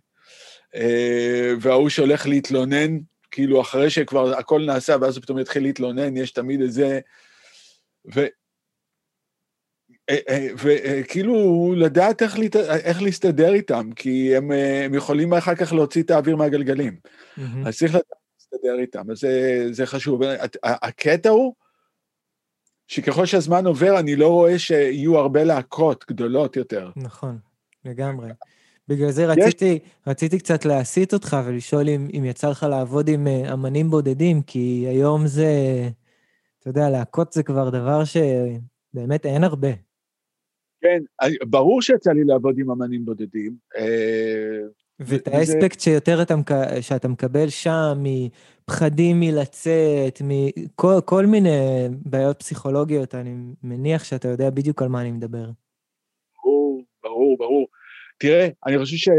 אה, וההוא שהולך להתלונן, כאילו אחרי שכבר הכל נעשה, ואז הוא פתאום יתחיל להתלונן, יש תמיד איזה... ו, וכאילו לדעת איך, להת... איך להסתדר איתם, כי הם, אה, הם יכולים אחר כך להוציא את האוויר מהגלגלים. Mm-hmm. אז צריך לדעת להסתדר איתם, אז זה, זה חשוב. הקטע הוא שככל שהזמן עובר, אני לא רואה שיהיו הרבה להקות גדולות יותר. נכון, לגמרי. בגלל זה רציתי. רציתי קצת להסיט אותך ולשאול אם, אם יצא לך לעבוד עם אמנים בודדים, כי היום זה, אתה יודע, להקות זה כבר דבר שבאמת אין הרבה. כן, ברור שיצא לי לעבוד עם אמנים בודדים. אה, ואת האספקט שיותר אתה, שאתה מקבל שם, מפחדים מלצאת, מכל כל מיני בעיות פסיכולוגיות, אני מניח שאתה יודע בדיוק על מה אני מדבר. ברור, ברור, ברור. תראה, אני חושב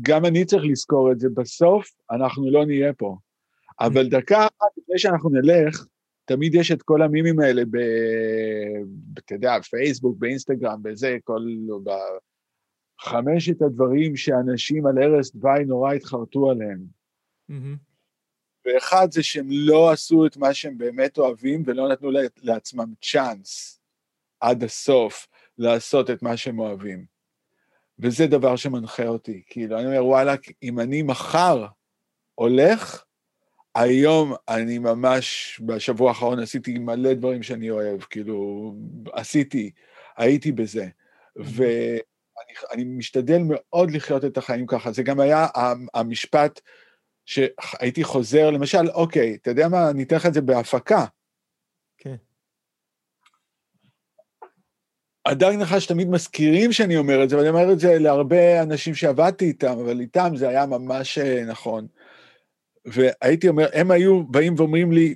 שגם אני צריך לזכור את זה, בסוף אנחנו לא נהיה פה. אבל mm. דקה אחת לפני שאנחנו נלך, תמיד יש את כל המימים האלה ב... אתה יודע, פייסבוק, באינסטגרם, בזה, כל... בחמשת הדברים שאנשים על ערש דווי נורא התחרטו עליהם. Mm-hmm. ואחד זה שהם לא עשו את מה שהם באמת אוהבים ולא נתנו לעצמם צ'אנס עד הסוף לעשות את מה שהם אוהבים. וזה דבר שמנחה אותי. כאילו, אני אומר, וואלה, אם אני מחר הולך, היום אני ממש, בשבוע האחרון עשיתי מלא דברים שאני אוהב, כאילו, עשיתי, הייתי בזה. ואני משתדל מאוד לחיות את החיים ככה. זה גם היה המשפט שהייתי חוזר, למשל, אוקיי, אתה יודע מה, אני אתן לך את זה בהפקה. כן. הדג נחש תמיד מזכירים שאני אומר את זה, ואני אומר את זה להרבה אנשים שעבדתי איתם, אבל איתם זה היה ממש אה, נכון. והייתי אומר, הם היו באים ואומרים לי,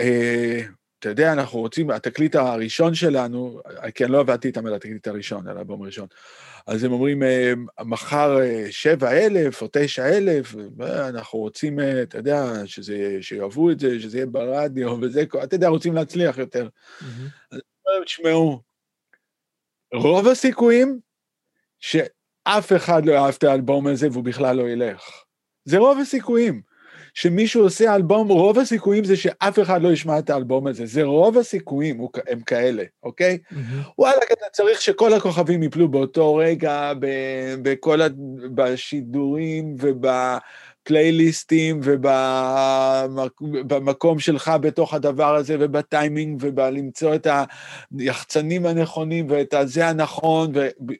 אה, אתה יודע, אנחנו רוצים, התקליט הראשון שלנו, כי אני לא עבדתי איתם על התקליט הראשון, על האלבום הראשון, אז הם אומרים, אה, מחר שבע אלף או תשע אלף, אנחנו רוצים, אתה יודע, שזה, שיאהבו את זה, שזה יהיה ברדיו וזה, אתה יודע, רוצים להצליח יותר. Mm-hmm. אז תשמעו, רוב הסיכויים שאף אחד לא יאהב את האלבום הזה והוא בכלל לא ילך. זה רוב הסיכויים. שמישהו עושה אלבום, רוב הסיכויים זה שאף אחד לא ישמע את האלבום הזה, זה רוב הסיכויים הם כאלה, אוקיי? Mm-hmm. וואלה, אתה צריך שכל הכוכבים יפלו באותו רגע, בכל ה... בשידורים ובפלייליסטים ובמקום שלך בתוך הדבר הזה ובטיימינג ובלמצוא את היחצנים הנכונים ואת הזה הנכון,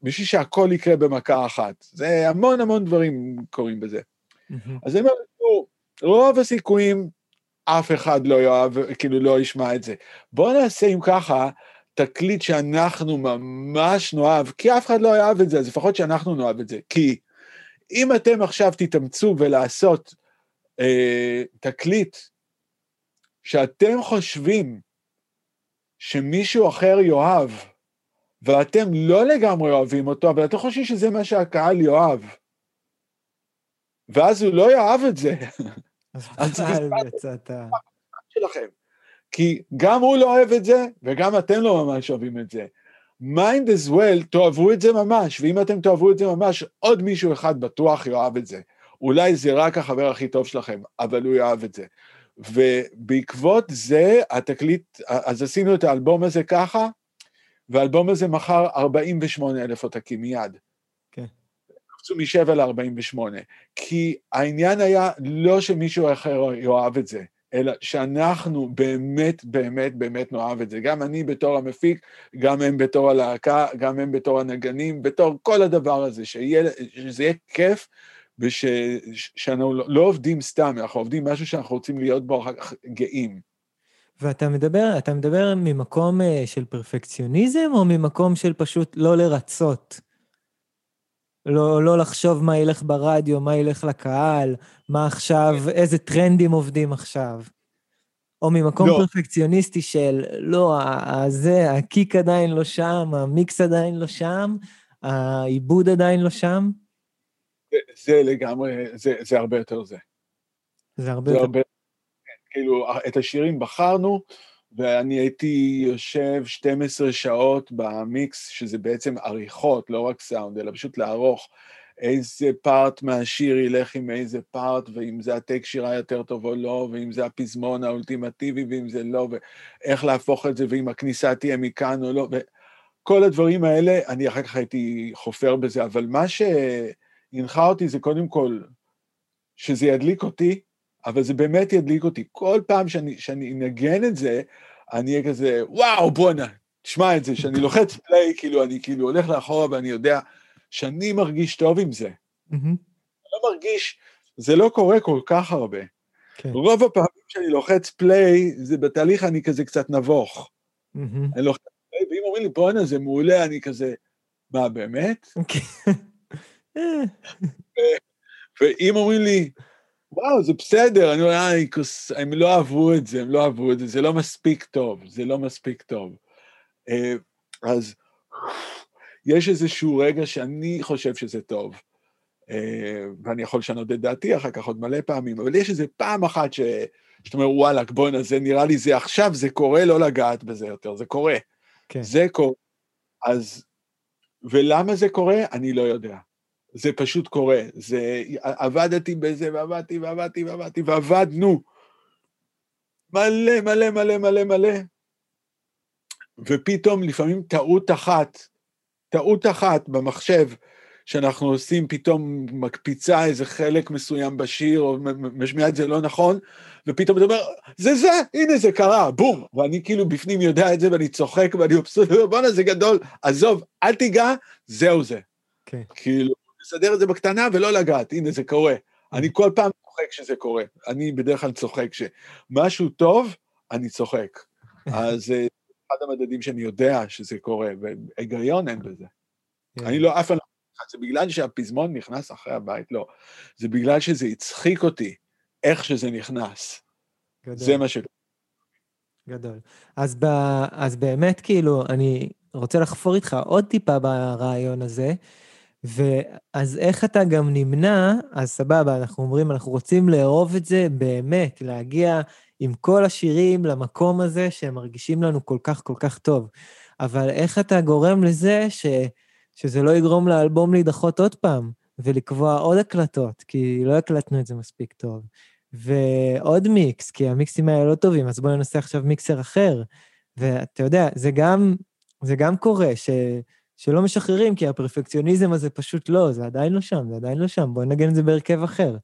בשביל שהכל יקרה במכה אחת. זה המון המון דברים קורים בזה. Mm-hmm. אז הם אמרו, רוב הסיכויים אף אחד לא יאהב, כאילו לא ישמע את זה. בואו נעשה אם ככה, תקליט שאנחנו ממש נאהב, כי אף אחד לא יאהב את זה, אז לפחות שאנחנו נאהב את זה. כי אם אתם עכשיו תתאמצו ולעשות אה, תקליט שאתם חושבים שמישהו אחר יאהב, ואתם לא לגמרי אוהבים אותו, אבל אתם חושבים שזה מה שהקהל יאהב, ואז הוא לא יאהב את זה. אז יצאת. שלכם. כי גם הוא לא אוהב את זה, וגם אתם לא ממש אוהבים את זה. might as well, תאהבו את זה ממש, ואם אתם תאהבו את זה ממש, עוד מישהו אחד בטוח יאהב את זה. אולי זה רק החבר הכי טוב שלכם, אבל הוא יאהב את זה. ובעקבות זה, התקליט, אז עשינו את האלבום הזה ככה, והאלבום הזה מכר 48 אלף עותקים מיד. קפצו מ-7 ל-48, כי העניין היה לא שמישהו אחר יאהב את זה, אלא שאנחנו באמת, באמת, באמת נאהב את זה. גם אני בתור המפיק, גם הם בתור הלהקה, גם הם בתור הנגנים, בתור כל הדבר הזה, שיהיה, שזה יהיה כיף, ושאנחנו לא, לא עובדים סתם, אנחנו עובדים משהו שאנחנו רוצים להיות בו אחר כך גאים. ואתה מדבר, אתה מדבר ממקום אה, של פרפקציוניזם, או ממקום של פשוט לא לרצות? לא, לא לחשוב מה ילך ברדיו, מה ילך לקהל, מה עכשיו, כן. איזה טרנדים עובדים עכשיו. או ממקום לא. פרפקציוניסטי של, לא, הזה, הקיק עדיין לא שם, המיקס עדיין לא שם, העיבוד עדיין לא שם. זה, זה לגמרי, זה, זה הרבה יותר זה. זה הרבה זה יותר... הרבה, כן, כאילו, את השירים בחרנו, ואני הייתי יושב 12 שעות במיקס, שזה בעצם עריכות, לא רק סאונד, אלא פשוט לערוך איזה פארט מהשיר ילך עם איזה פארט, ואם זה הטק שירה יותר טוב או לא, ואם זה הפזמון האולטימטיבי ואם זה לא, ואיך להפוך את זה, ואם הכניסה תהיה מכאן או לא, וכל הדברים האלה, אני אחר כך הייתי חופר בזה, אבל מה שהנחה אותי זה קודם כל, שזה ידליק אותי, אבל זה באמת ידליק אותי. כל פעם שאני, שאני אנגן את זה, אני אהיה כזה, וואו, בואנה, תשמע את זה, שאני לוחץ פליי, כאילו, אני כאילו הולך לאחורה ואני יודע שאני מרגיש טוב עם זה. Mm-hmm. לא מרגיש, זה לא קורה כל כך הרבה. כן. רוב הפעמים שאני לוחץ פליי, זה בתהליך אני כזה קצת נבוך. Mm-hmm. אני לוחץ פליי, ואם אומרים לי, בואנה, זה מעולה, אני כזה, מה, באמת? כן. ואם אומרים לי, וואו, זה בסדר, אני אומר, הם לא אהבו את זה, הם לא אהבו את זה, זה לא מספיק טוב, זה לא מספיק טוב. אה, אז יש איזשהו רגע שאני חושב שזה טוב, אה, ואני יכול לשנות את דעתי אחר כך עוד מלא פעמים, אבל יש איזה פעם אחת ש... שאתה אומר, וואלה, בואנה, זה נראה לי זה עכשיו, זה קורה, לא לגעת בזה יותר, זה קורה. כן. זה קורה. אז, ולמה זה קורה? אני לא יודע. זה פשוט קורה. זה, עבדתי בזה, ועבדתי, ועבדתי, ועבדתי, ועבדנו. מלא, מלא, מלא, מלא, מלא. ופתאום, לפעמים טעות אחת, טעות אחת במחשב, שאנחנו עושים, פתאום מקפיצה איזה חלק מסוים בשיר, או משמיעה את זה לא נכון, ופתאום אתה אומר, זה זה, הנה זה קרה, בום. ואני כאילו בפנים יודע את זה, ואני צוחק, ואני אופסוד, בואנה, זה גדול, עזוב, אל תיגע, זהו זה. כן. Okay. כאילו, לסדר את זה בקטנה ולא לגעת, הנה זה קורה. אני כל פעם צוחק כשזה קורה. אני בדרך כלל צוחק כשמשהו טוב, אני צוחק. אז זה אה, אחד המדדים שאני יודע שזה קורה, והיגיון אין בזה. כן. אני לא, אף פעם לא... זה בגלל שהפזמון נכנס אחרי הבית, לא. זה בגלל שזה הצחיק אותי, איך שזה נכנס. גדול. זה מה ש... גדול. אז, ב, אז באמת, כאילו, אני רוצה לחפור איתך עוד טיפה ברעיון הזה. ואז איך אתה גם נמנע, אז סבבה, אנחנו אומרים, אנחנו רוצים לאהוב את זה באמת, להגיע עם כל השירים למקום הזה שהם מרגישים לנו כל כך כל כך טוב. אבל איך אתה גורם לזה ש, שזה לא יגרום לאלבום להידחות עוד פעם, ולקבוע עוד הקלטות, כי לא הקלטנו את זה מספיק טוב. ועוד מיקס, כי המיקסים האלה לא טובים, אז בואו ננסה עכשיו מיקסר אחר. ואתה יודע, זה גם, זה גם קורה, ש, שלא משחררים, כי הפרפקציוניזם הזה פשוט לא, זה עדיין לא שם, זה עדיין לא שם, בואו נגן את זה בהרכב אחר.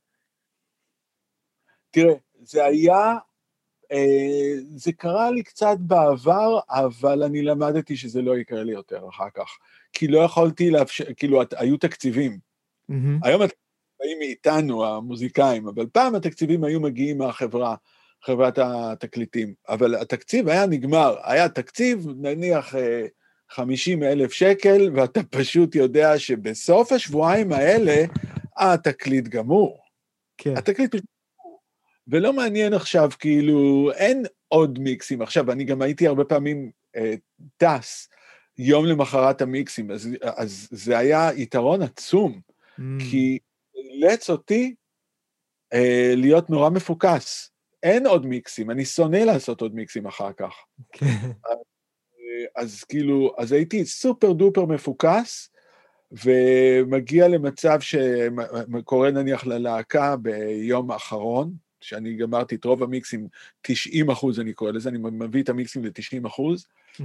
תראה, זה היה, אה, זה קרה לי קצת בעבר, אבל אני למדתי שזה לא יקרה לי יותר אחר כך. כי לא יכולתי לאפשר, כאילו, היו תקציבים. Mm-hmm. היום באים מאיתנו, המוזיקאים, אבל פעם התקציבים היו מגיעים מהחברה, חברת התקליטים. אבל התקציב היה נגמר, היה תקציב, נניח 50 אה, אלף שקל, ואתה פשוט יודע שבסוף השבועיים האלה, התקליט גמור. כן. התקליט פשוט ולא מעניין עכשיו, כאילו, אין עוד מיקסים. עכשיו, אני גם הייתי הרבה פעמים אה, טס יום למחרת המיקסים, אז, אז זה היה יתרון עצום, mm. כי אילץ אותי אה, להיות נורא מפוקס. אין עוד מיקסים, אני שונא לעשות עוד מיקסים אחר כך. אז, אז כאילו, אז הייתי סופר דופר מפוקס, ומגיע למצב שקורה נניח ללהקה ביום האחרון, שאני גמרתי את רוב המיקסים, 90 אחוז אני קורא לזה, אני מביא את המיקסים ל-90 אחוז. Mm-hmm.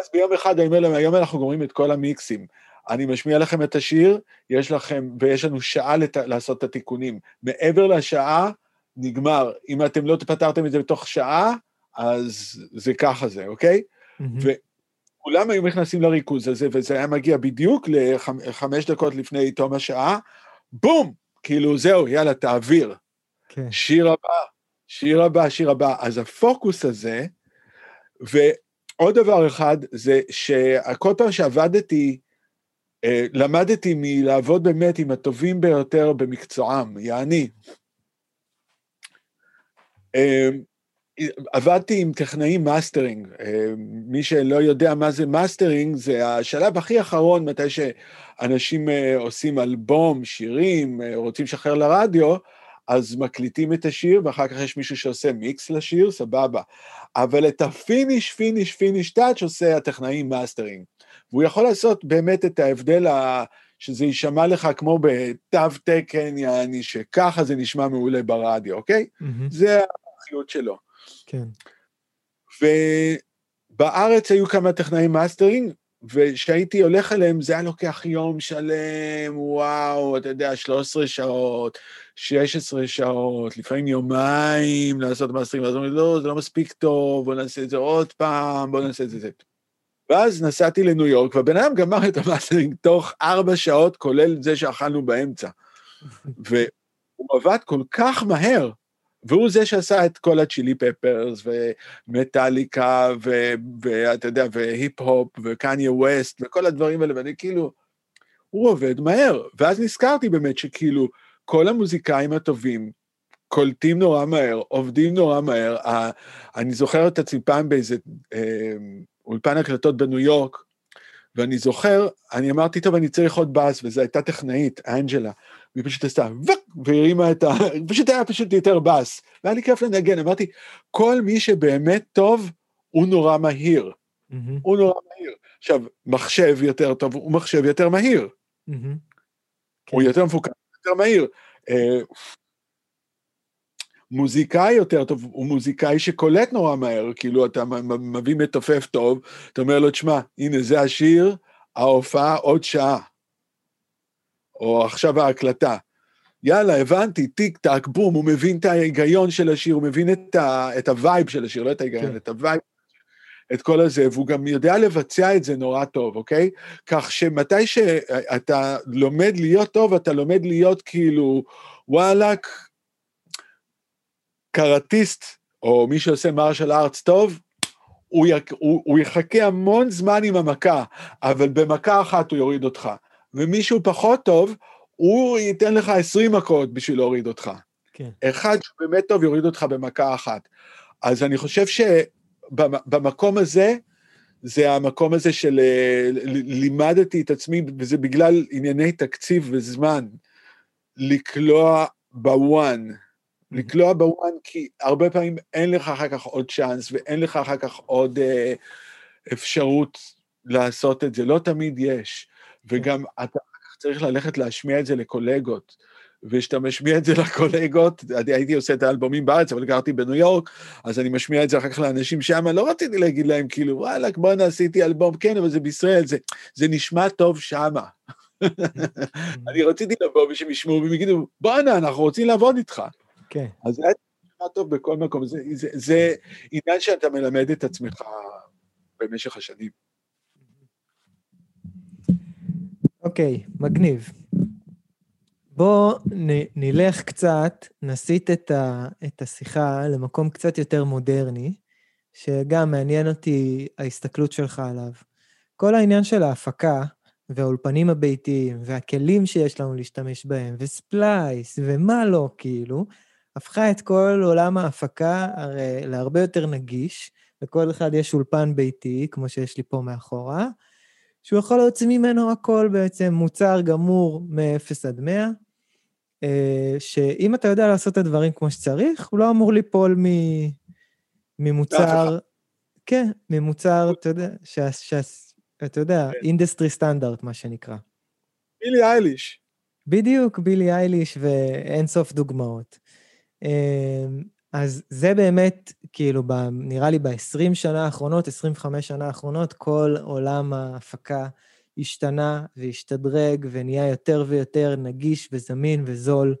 אז ביום אחד אני אומר להם, היום אנחנו גומרים את כל המיקסים. אני משמיע לכם את השיר, יש לכם, ויש לנו שעה לת... לעשות את התיקונים. מעבר לשעה, נגמר. אם אתם לא פתרתם את זה בתוך שעה, אז זה ככה זה, אוקיי? Mm-hmm. וכולם היו נכנסים לריכוז הזה, וזה היה מגיע בדיוק לחמש דקות לפני תום השעה, בום! כאילו, זהו, יאללה, תעביר. כן. שיר הבא, שיר הבא, שיר הבא. אז הפוקוס הזה, ועוד דבר אחד, זה שכל פעם שעבדתי, אה, למדתי מלעבוד באמת עם הטובים ביותר במקצועם, יעני. אה, עבדתי עם טכנאים מאסטרינג. אה, מי שלא יודע מה זה מאסטרינג, זה השלב הכי אחרון, מתי שאנשים עושים אלבום, שירים, רוצים לשחרר לרדיו, אז מקליטים את השיר, ואחר כך יש מישהו שעושה מיקס לשיר, סבבה. אבל את ה finish, finish, finish touch עושה הטכנאי מאסטרינג. והוא יכול לעשות באמת את ההבדל, ה... שזה יישמע לך כמו בתו תקן, יעני, שככה זה נשמע מעולה ברדיו, אוקיי? Mm-hmm. זה האחריות שלו. כן. ובארץ היו כמה טכנאים מאסטרינג, וכשהייתי הולך אליהם זה היה לוקח יום שלם, וואו, אתה יודע, 13 שעות, 16 שעות, לפעמים יומיים לעשות master ים, אז אומרים, לא, זה לא מספיק טוב, בוא נעשה את זה עוד פעם, בוא נעשה את זה. ואז נסעתי לניו יורק, והבן אדם גמר את המאסטרינג תוך ארבע שעות, כולל זה שאכלנו באמצע. והוא עבד כל כך מהר, והוא זה שעשה את כל הצ'ילי פפרס, ומטאליקה, ואתה יודע, והיפ-הופ, וקניה ווסט, וכל הדברים האלה, ואני כאילו, הוא עובד מהר. ואז נזכרתי באמת שכאילו, כל המוזיקאים הטובים קולטים נורא מהר, עובדים נורא מהר. אני זוכר את עצמי פעם באיזה אה, אולפן הקלטות בניו יורק, ואני זוכר, אני אמרתי, טוב, אני צריך עוד באז, וזו הייתה טכנאית, אנג'לה, והיא פשוט עשתה ווק, והרימה את ה... פשוט היה פשוט יותר באז. והיה לי כיף לנגן, אמרתי, כל מי שבאמת טוב, הוא נורא מהיר. Mm-hmm. הוא נורא מהיר. עכשיו, מחשב יותר טוב, הוא מחשב יותר מהיר. Mm-hmm. הוא כן. יותר מפוקח, יותר מהיר. אה, מוזיקאי יותר טוב הוא מוזיקאי שקולט נורא מהר, כאילו אתה מביא מתופף טוב, אתה אומר לו, תשמע, הנה זה השיר, ההופעה עוד שעה. או עכשיו ההקלטה. יאללה, הבנתי, טיק טק, בום, הוא מבין את ההיגיון של השיר, הוא מבין את, ה, את הווייב של השיר, לא את ההיגיון, כן. את הווייב, את כל הזה, והוא גם יודע לבצע את זה נורא טוב, אוקיי? כך שמתי שאתה לומד להיות טוב, אתה לומד להיות כאילו, וואלאק, קראטיסט, או מי שעושה מרשל ארץ טוב, הוא, י, הוא, הוא יחכה המון זמן עם המכה, אבל במכה אחת הוא יוריד אותך. ומישהו פחות טוב, הוא ייתן לך 20 מכות בשביל להוריד אותך. כן. אחד שבאמת טוב יוריד אותך במכה אחת. אז אני חושב שבמקום הזה, זה המקום הזה של אה, לימדתי את עצמי, וזה בגלל ענייני תקציב וזמן, לקלוע בוואן. לקלוע בוואן, כי הרבה פעמים אין לך אחר כך עוד צ'אנס, ואין לך אחר כך עוד אה, אפשרות לעשות את זה. לא תמיד יש. וגם אתה צריך ללכת להשמיע את זה לקולגות. וכשאתה משמיע את זה לקולגות, אני הייתי עושה את האלבומים בארץ, אבל גרתי בניו יורק, אז אני משמיע את זה אחר כך לאנשים שם, לא רציתי להגיד להם, כאילו, וואלכ, בואנה, עשיתי אלבום, כן, אבל זה בישראל, זה, זה נשמע טוב שמה. אני רציתי לבוא ושהם ישמעו והם יגידו, בואנה, אנחנו רוצים לעבוד איתך. כן. אז זה נשמע טוב בכל מקום, זה, זה, זה עניין שאתה מלמד את עצמך במשך השנים. אוקיי, מגניב. בוא נ, נלך קצת, נסיט את, ה, את השיחה למקום קצת יותר מודרני, שגם מעניין אותי ההסתכלות שלך עליו. כל העניין של ההפקה והאולפנים הביתיים והכלים שיש לנו להשתמש בהם, וספלייס ומה לא, כאילו, הפכה את כל עולם ההפקה הרי להרבה יותר נגיש. לכל אחד יש אולפן ביתי, כמו שיש לי פה מאחורה, שהוא יכול להוציא ממנו הכל בעצם, מוצר גמור מ-0 עד 100, אה, שאם אתה יודע לעשות את הדברים כמו שצריך, הוא לא אמור ליפול מ... ממוצר, כן, ממוצר, אתה יודע, שה, שה, אתה יודע, industry כן. סטנדרט, מה שנקרא. בילי אייליש. בדיוק, בילי אייליש ואין סוף דוגמאות. אז זה באמת, כאילו, ב, נראה לי ב-20 שנה האחרונות, 25 שנה האחרונות, כל עולם ההפקה השתנה והשתדרג ונהיה יותר ויותר נגיש וזמין וזול,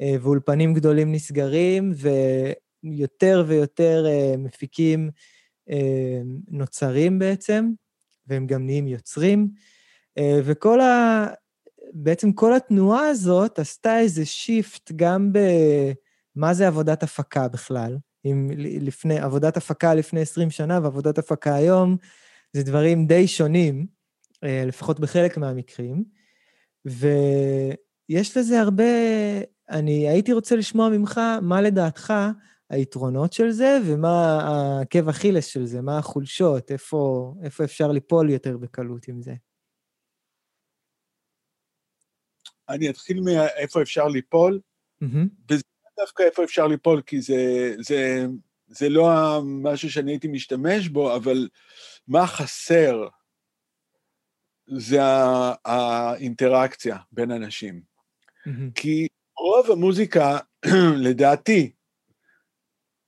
אה, ואולפנים גדולים נסגרים, ויותר ויותר אה, מפיקים אה, נוצרים בעצם, והם גם נהיים יוצרים. וכל ה... בעצם כל התנועה הזאת עשתה איזה שיפט גם ב... מה זה עבודת הפקה בכלל? אם לפני, עבודת הפקה לפני 20 שנה ועבודת הפקה היום, זה דברים די שונים, אה, לפחות בחלק מהמקרים, ויש לזה הרבה... אני הייתי רוצה לשמוע ממך מה לדעתך היתרונות של זה ומה העקב אכילס של זה, מה החולשות, איפה, איפה אפשר ליפול יותר בקלות עם זה. אני אתחיל מאיפה אפשר ליפול, mm-hmm. דווקא איפה אפשר ליפול, כי זה, זה, זה לא משהו שאני הייתי משתמש בו, אבל מה חסר זה האינטראקציה בין אנשים. Mm-hmm. כי רוב המוזיקה, לדעתי,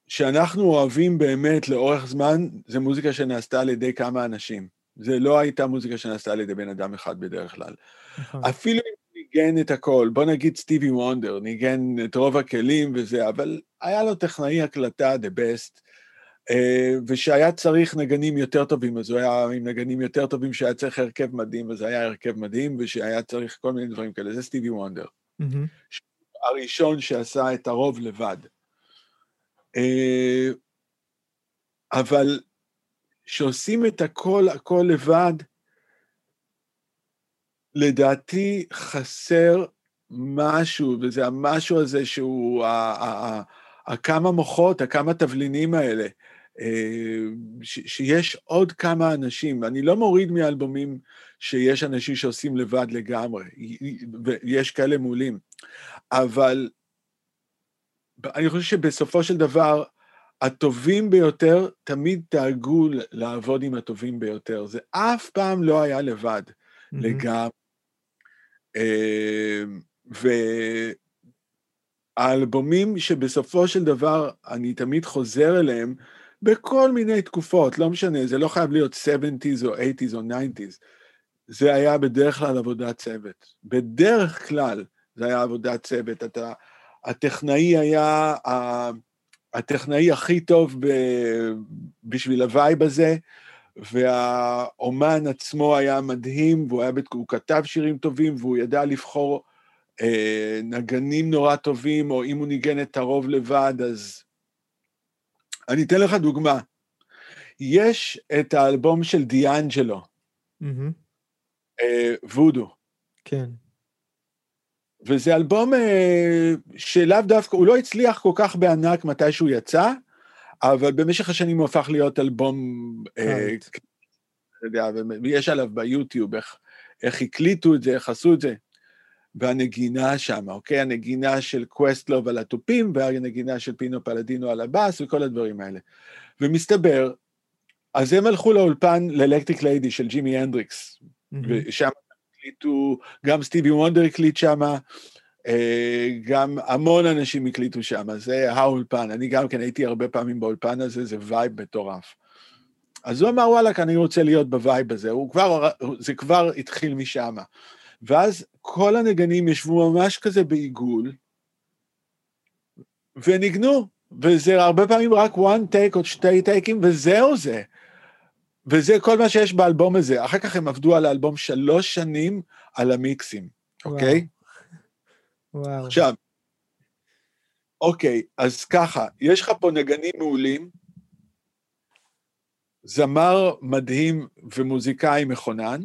שאנחנו אוהבים באמת לאורך זמן, זה מוזיקה שנעשתה על ידי כמה אנשים. זה לא הייתה מוזיקה שנעשתה על ידי בן אדם אחד בדרך כלל. נכון. אפילו אם ניגן את הכל, בוא נגיד סטיבי וונדר, ניגן את רוב הכלים וזה, אבל היה לו טכנאי הקלטה, the best, אה, ושהיה צריך נגנים יותר טובים, אז הוא היה עם נגנים יותר טובים, שהיה צריך הרכב מדהים, אז היה הרכב מדהים, ושהיה צריך כל מיני דברים כאלה, זה סטיבי וונדר. Mm-hmm. הראשון שעשה את הרוב לבד. אה, אבל כשעושים את הכל, הכל לבד, לדעתי חסר משהו, וזה המשהו הזה שהוא הכמה מוחות, הכמה תבלינים האלה, אה, שיש עוד כמה אנשים, אני לא מוריד מאלבומים שיש אנשים שעושים לבד לגמרי, ויש כאלה מעולים, אבל אני חושב שבסופו של דבר, הטובים ביותר תמיד דאגו לעבוד עם הטובים ביותר. זה אף פעם לא היה לבד. לגמרי. אמ, והאלבומים שבסופו של דבר אני תמיד חוזר אליהם, בכל מיני תקופות, לא משנה, זה לא חייב להיות 70's או 80's או 90's, זה היה בדרך כלל עבודת צוות. בדרך כלל זה היה עבודת צוות. אתה, הטכנאי היה הטכנאי הכי טוב בשביל ה vibe הזה, והאומן עצמו היה מדהים, והוא היה, הוא כתב שירים טובים, והוא ידע לבחור אה, נגנים נורא טובים, או אם הוא ניגן את הרוב לבד, אז... אני אתן לך דוגמה. יש את האלבום של דיאנג'לו, mm-hmm. אה, וודו. כן. וזה אלבום אה, שלאו דווקא, הוא לא הצליח כל כך בענק מתי שהוא יצא, אבל במשך השנים הוא הפך להיות אלבום... אה, ויש עליו ביוטיוב איך, איך הקליטו את זה, איך עשו את זה. והנגינה שם, אוקיי? הנגינה של קווסטלוב על התופים, והנגינה של פינו פלדינו על הבאס, וכל הדברים האלה. ומסתבר, אז הם הלכו לאולפן לאלקטריק ליידי של ג'ימי הנדריקס, mm-hmm. ושם הקליטו, גם סטיבי וונדר הקליט שם, אה, גם המון אנשים הקליטו שם, זה האולפן. אני גם כן הייתי הרבה פעמים באולפן הזה, זה vibe מטורף. אז הוא אמר, וואלק, אני רוצה להיות ב vibe הזה, הוא כבר, זה כבר התחיל משם. ואז כל הנגנים ישבו ממש כזה בעיגול, וניגנו, וזה הרבה פעמים רק one take או שתי טייקים, וזהו זה. וזה כל מה שיש באלבום הזה. אחר כך הם עבדו על האלבום שלוש שנים על המיקסים. אוקיי? וואו. עכשיו, אוקיי, אז ככה, יש לך פה נגנים מעולים, זמר מדהים ומוזיקאי מכונן,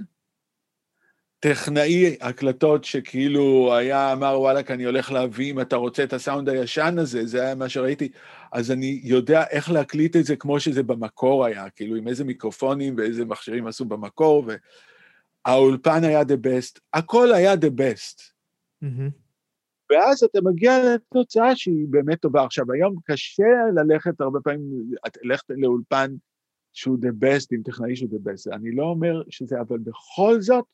טכנאי הקלטות שכאילו היה, אמר וואלכ, אני הולך להביא, אם אתה רוצה את הסאונד הישן הזה, זה היה מה שראיתי, אז אני יודע איך להקליט את זה כמו שזה במקור היה, כאילו עם איזה מיקרופונים ואיזה מכשירים עשו במקור, והאולפן היה the best, הכל היה the best. Mm-hmm. ואז אתה מגיע לתוצאה שהיא באמת טובה. עכשיו, היום קשה ללכת הרבה פעמים, ללכת לאולפן שהוא the best, עם טכנאי שהוא the best. אני לא אומר שזה, אבל בכל זאת,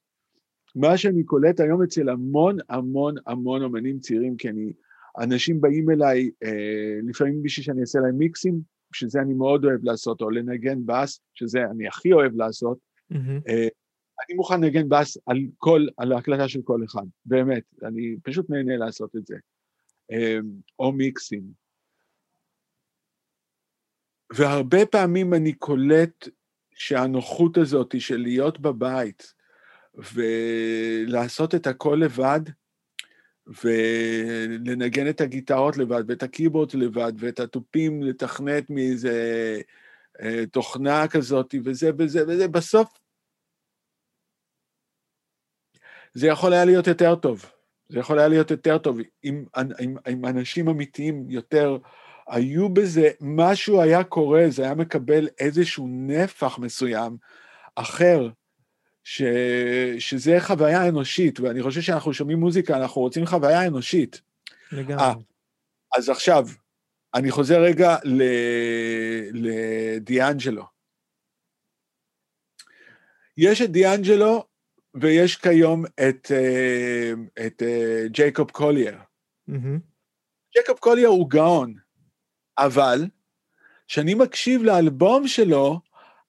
מה שאני קולט היום אצל המון המון המון אומנים צעירים, כי אני, אנשים באים אליי, אה, לפעמים בשביל שאני אעשה להם מיקסים, שזה אני מאוד אוהב לעשות, או לנגן בס, שזה אני הכי אוהב לעשות, mm-hmm. אה, אני מוכן לנגן בס על כל, על ההקלטה של כל אחד, באמת, אני פשוט נהנה לעשות את זה. אה, או מיקסים. והרבה פעמים אני קולט שהנוחות הזאת של להיות בבית, ולעשות את הכל לבד, ולנגן את הגיטרות לבד, ואת הקיבורד לבד, ואת התופים לתכנת מאיזה אה, תוכנה כזאת, וזה וזה וזה, בסוף זה יכול היה להיות יותר טוב. זה יכול היה להיות יותר טוב אם, אם, אם אנשים אמיתיים יותר היו בזה, משהו היה קורה, זה היה מקבל איזשהו נפח מסוים אחר, ש, שזה חוויה אנושית, ואני חושב שאנחנו שומעים מוזיקה, אנחנו רוצים חוויה אנושית. לגמרי. 아, אז עכשיו, אני חוזר רגע לדיאנג'לו. יש את דיאנג'לו, ויש כיום את, אה, את אה, ג'ייקוב קולייר. Mm-hmm. ג'ייקוב קולייר הוא גאון, אבל כשאני מקשיב לאלבום שלו,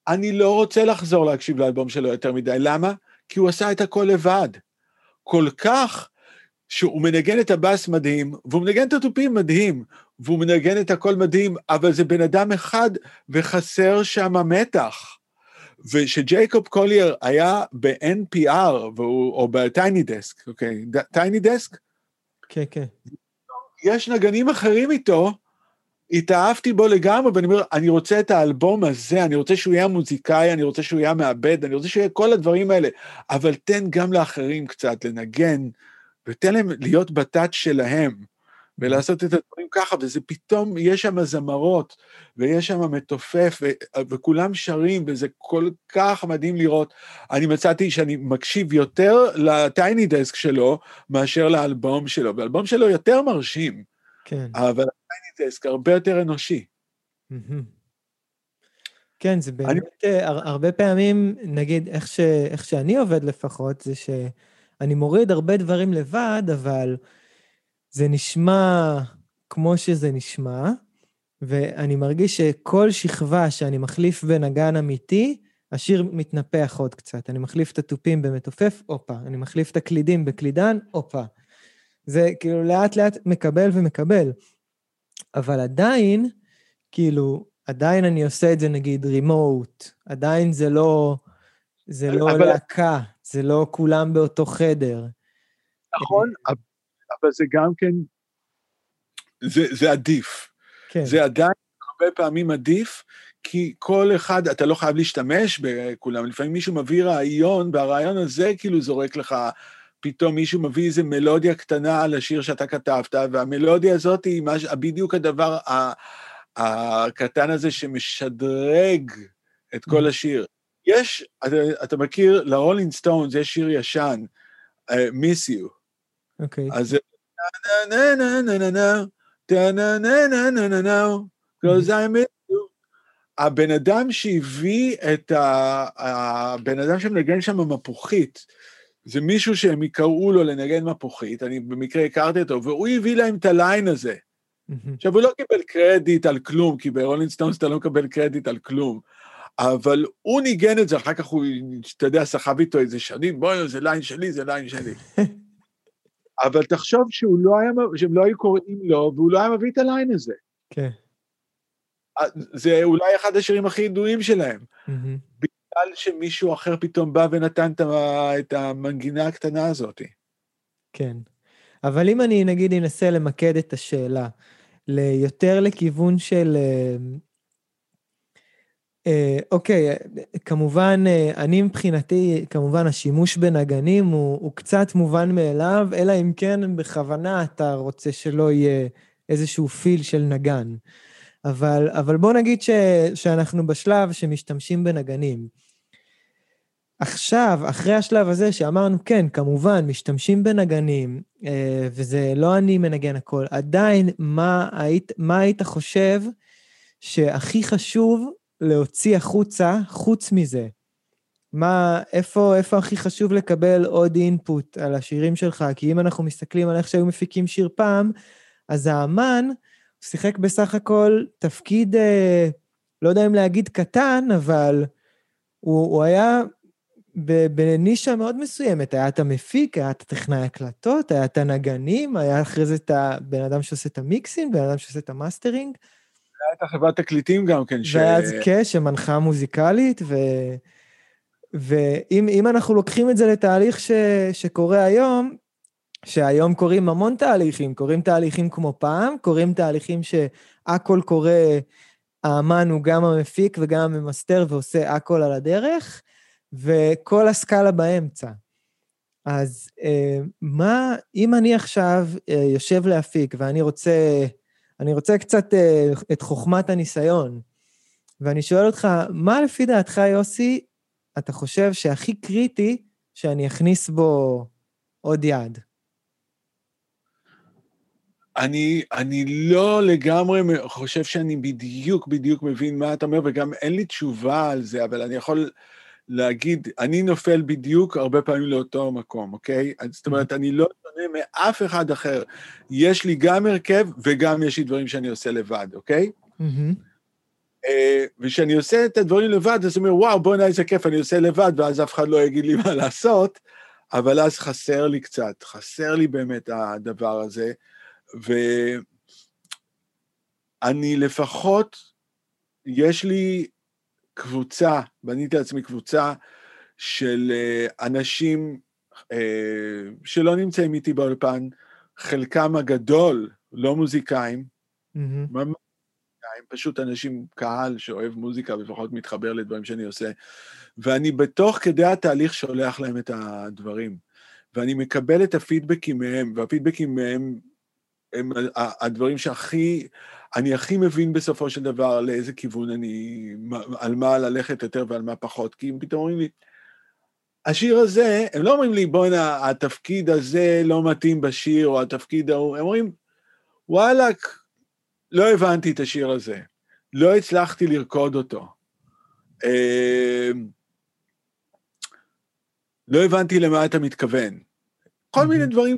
אני לא רוצה לחזור להקשיב לאלבום שלו יותר מדי. למה? כי הוא עשה את הכל לבד. כל כך שהוא מנגן את הבאס מדהים, והוא מנגן את התופים מדהים, והוא מנגן את הכל מדהים, אבל זה בן אדם אחד וחסר שם מתח. ושג'ייקוב קולייר היה ב-NPR, והוא, או ב Tiny Desk, אוקיי? Tiny Desk? כן, כן. יש נגנים אחרים איתו, התאהבתי בו לגמרי, ואני אומר, אני רוצה את האלבום הזה, אני רוצה שהוא יהיה מוזיקאי, אני רוצה שהוא יהיה מעבד, אני רוצה שהוא יהיה כל הדברים האלה, אבל תן גם לאחרים קצת לנגן, ותן להם להיות בתת שלהם, ולעשות את הדברים ככה, וזה פתאום, יש שם זמרות, ויש שם מתופף, ו- וכולם שרים, וזה כל כך מדהים לראות. אני מצאתי שאני מקשיב יותר לטייני דסק שלו, מאשר לאלבום שלו, והאלבום שלו יותר מרשים. כן. אבל דסק הרבה יותר אנושי. כן, זה באמת, אני... אה, הרבה פעמים, נגיד, איך, ש, איך שאני עובד לפחות, זה שאני מוריד הרבה דברים לבד, אבל זה נשמע כמו שזה נשמע, ואני מרגיש שכל שכבה שאני מחליף בנגן אמיתי, השיר מתנפח עוד קצת. אני מחליף את התופים במתופף, הופה. אני מחליף את הקלידים בקלידן, הופה. זה כאילו לאט לאט מקבל ומקבל. אבל עדיין, כאילו, עדיין אני עושה את זה נגיד רימוט, עדיין זה לא, זה לא אבל... להקה, זה לא כולם באותו חדר. נכון, אבל זה גם כן, זה, זה עדיף. כן. זה עדיין הרבה פעמים עדיף, כי כל אחד, אתה לא חייב להשתמש בכולם, לפעמים מישהו מביא רעיון, והרעיון הזה כאילו זורק לך פתאום מישהו מביא איזה מלודיה קטנה על השיר שאתה כתבת, והמלודיה הזאת היא מש... בדיוק הדבר הקטן הזה שמשדרג את כל mm-hmm. השיר. יש, אתה, אתה מכיר, לרולינג סטונס יש שיר ישן, uh, יו. אוקיי. אז Mm-hmm. הבן אדם שהביא את ה... הבן אדם שמנגן שם מפוחית, זה מישהו שהם יקראו לו לנגן מפוחית, אני במקרה הכרתי אותו, והוא הביא להם את הליין הזה. Mm-hmm. עכשיו, הוא לא קיבל קרדיט על כלום, כי ברולינג סטונס אתה לא מקבל קרדיט על כלום, אבל הוא ניגן את זה, אחר כך הוא, אתה יודע, סחב איתו איזה שנים, בוא'נה, זה ליין שלי, זה ליין שלי. אבל תחשוב שהוא לא היה, שהם לא היו קוראים לו, והוא לא היה מביא את הליין הזה. כן. זה אולי אחד השירים הכי ידועים שלהם. בגלל שמישהו אחר פתאום בא ונתן את המנגינה הקטנה הזאת. כן. אבל אם אני נגיד אנסה למקד את השאלה ליותר לכיוון של... אה, אוקיי, כמובן, אה, אני מבחינתי, כמובן השימוש בנגנים הוא, הוא קצת מובן מאליו, אלא אם כן בכוונה אתה רוצה שלא יהיה איזשהו פיל של נגן. אבל, אבל בוא נגיד ש, שאנחנו בשלב שמשתמשים בנגנים. עכשיו, אחרי השלב הזה שאמרנו, כן, כמובן, משתמשים בנגנים, אה, וזה לא אני מנגן הכל, עדיין, מה היית, מה היית חושב שהכי חשוב להוציא החוצה, חוץ מזה? מה, איפה, איפה הכי חשוב לקבל עוד אינפוט על השירים שלך? כי אם אנחנו מסתכלים על איך שהיו מפיקים שיר פעם, אז האמן שיחק בסך הכל תפקיד, אה, לא יודע אם להגיד קטן, אבל הוא, הוא היה בנישה מאוד מסוימת, היה את המפיק, היה את הטכנאי הקלטות, היה את הנגנים, היה אחרי זה את הבן אדם שעושה את המיקסים, בן אדם שעושה את המאסטרינג. היה את החברת תקליטים גם כן. ש... והיה אז כן, שמנחה מוזיקלית, ו... ואם אנחנו לוקחים את זה לתהליך ש... שקורה היום, שהיום קורים המון תהליכים, קורים תהליכים כמו פעם, קורים תהליכים שהכל קורה, האמן הוא גם המפיק וגם הממסטר ועושה הכל על הדרך, וכל הסקאלה באמצע. אז אה, מה, אם אני עכשיו אה, יושב להפיק ואני רוצה, אני רוצה קצת אה, את חוכמת הניסיון, ואני שואל אותך, מה לפי דעתך, יוסי, אתה חושב שהכי קריטי שאני אכניס בו עוד יד? אני, אני לא לגמרי חושב שאני בדיוק בדיוק מבין מה אתה אומר, וגם אין לי תשובה על זה, אבל אני יכול להגיד, אני נופל בדיוק הרבה פעמים לאותו מקום, אוקיי? זאת אומרת, אני לא שונה מאף אחד אחר. יש לי גם הרכב וגם יש לי דברים שאני עושה לבד, אוקיי? אה, וכשאני עושה את הדברים לבד, אז אני אומר, וואו, בוא'נה, איזה כיף, אני עושה לבד, ואז אף אחד לא יגיד לי מה לעשות, אבל אז חסר לי קצת, חסר לי באמת הדבר הזה, ואני לפחות, יש לי קבוצה, בניתי לעצמי קבוצה של uh, אנשים שלא נמצאים איתי באולפן, חלקם הגדול לא מוזיקאים, mm-hmm. ממש פשוט אנשים, קהל שאוהב מוזיקה ולפחות מתחבר לדברים שאני עושה, ואני בתוך כדי התהליך שולח להם את הדברים, ואני מקבל את הפידבקים מהם, והפידבקים מהם הם הדברים שהכי, אני הכי מבין בסופו של דבר לאיזה כיוון אני, על מה ללכת יותר ועל מה פחות, כי הם פתאום אומרים לי, השיר הזה, הם לא אומרים לי, בואנה, התפקיד הזה לא מתאים בשיר, או התפקיד ההוא, הם אומרים, וואלאק, לא הבנתי את השיר הזה, לא הצלחתי לרקוד אותו. אמ, לא הבנתי למה אתה מתכוון. כל מיני דברים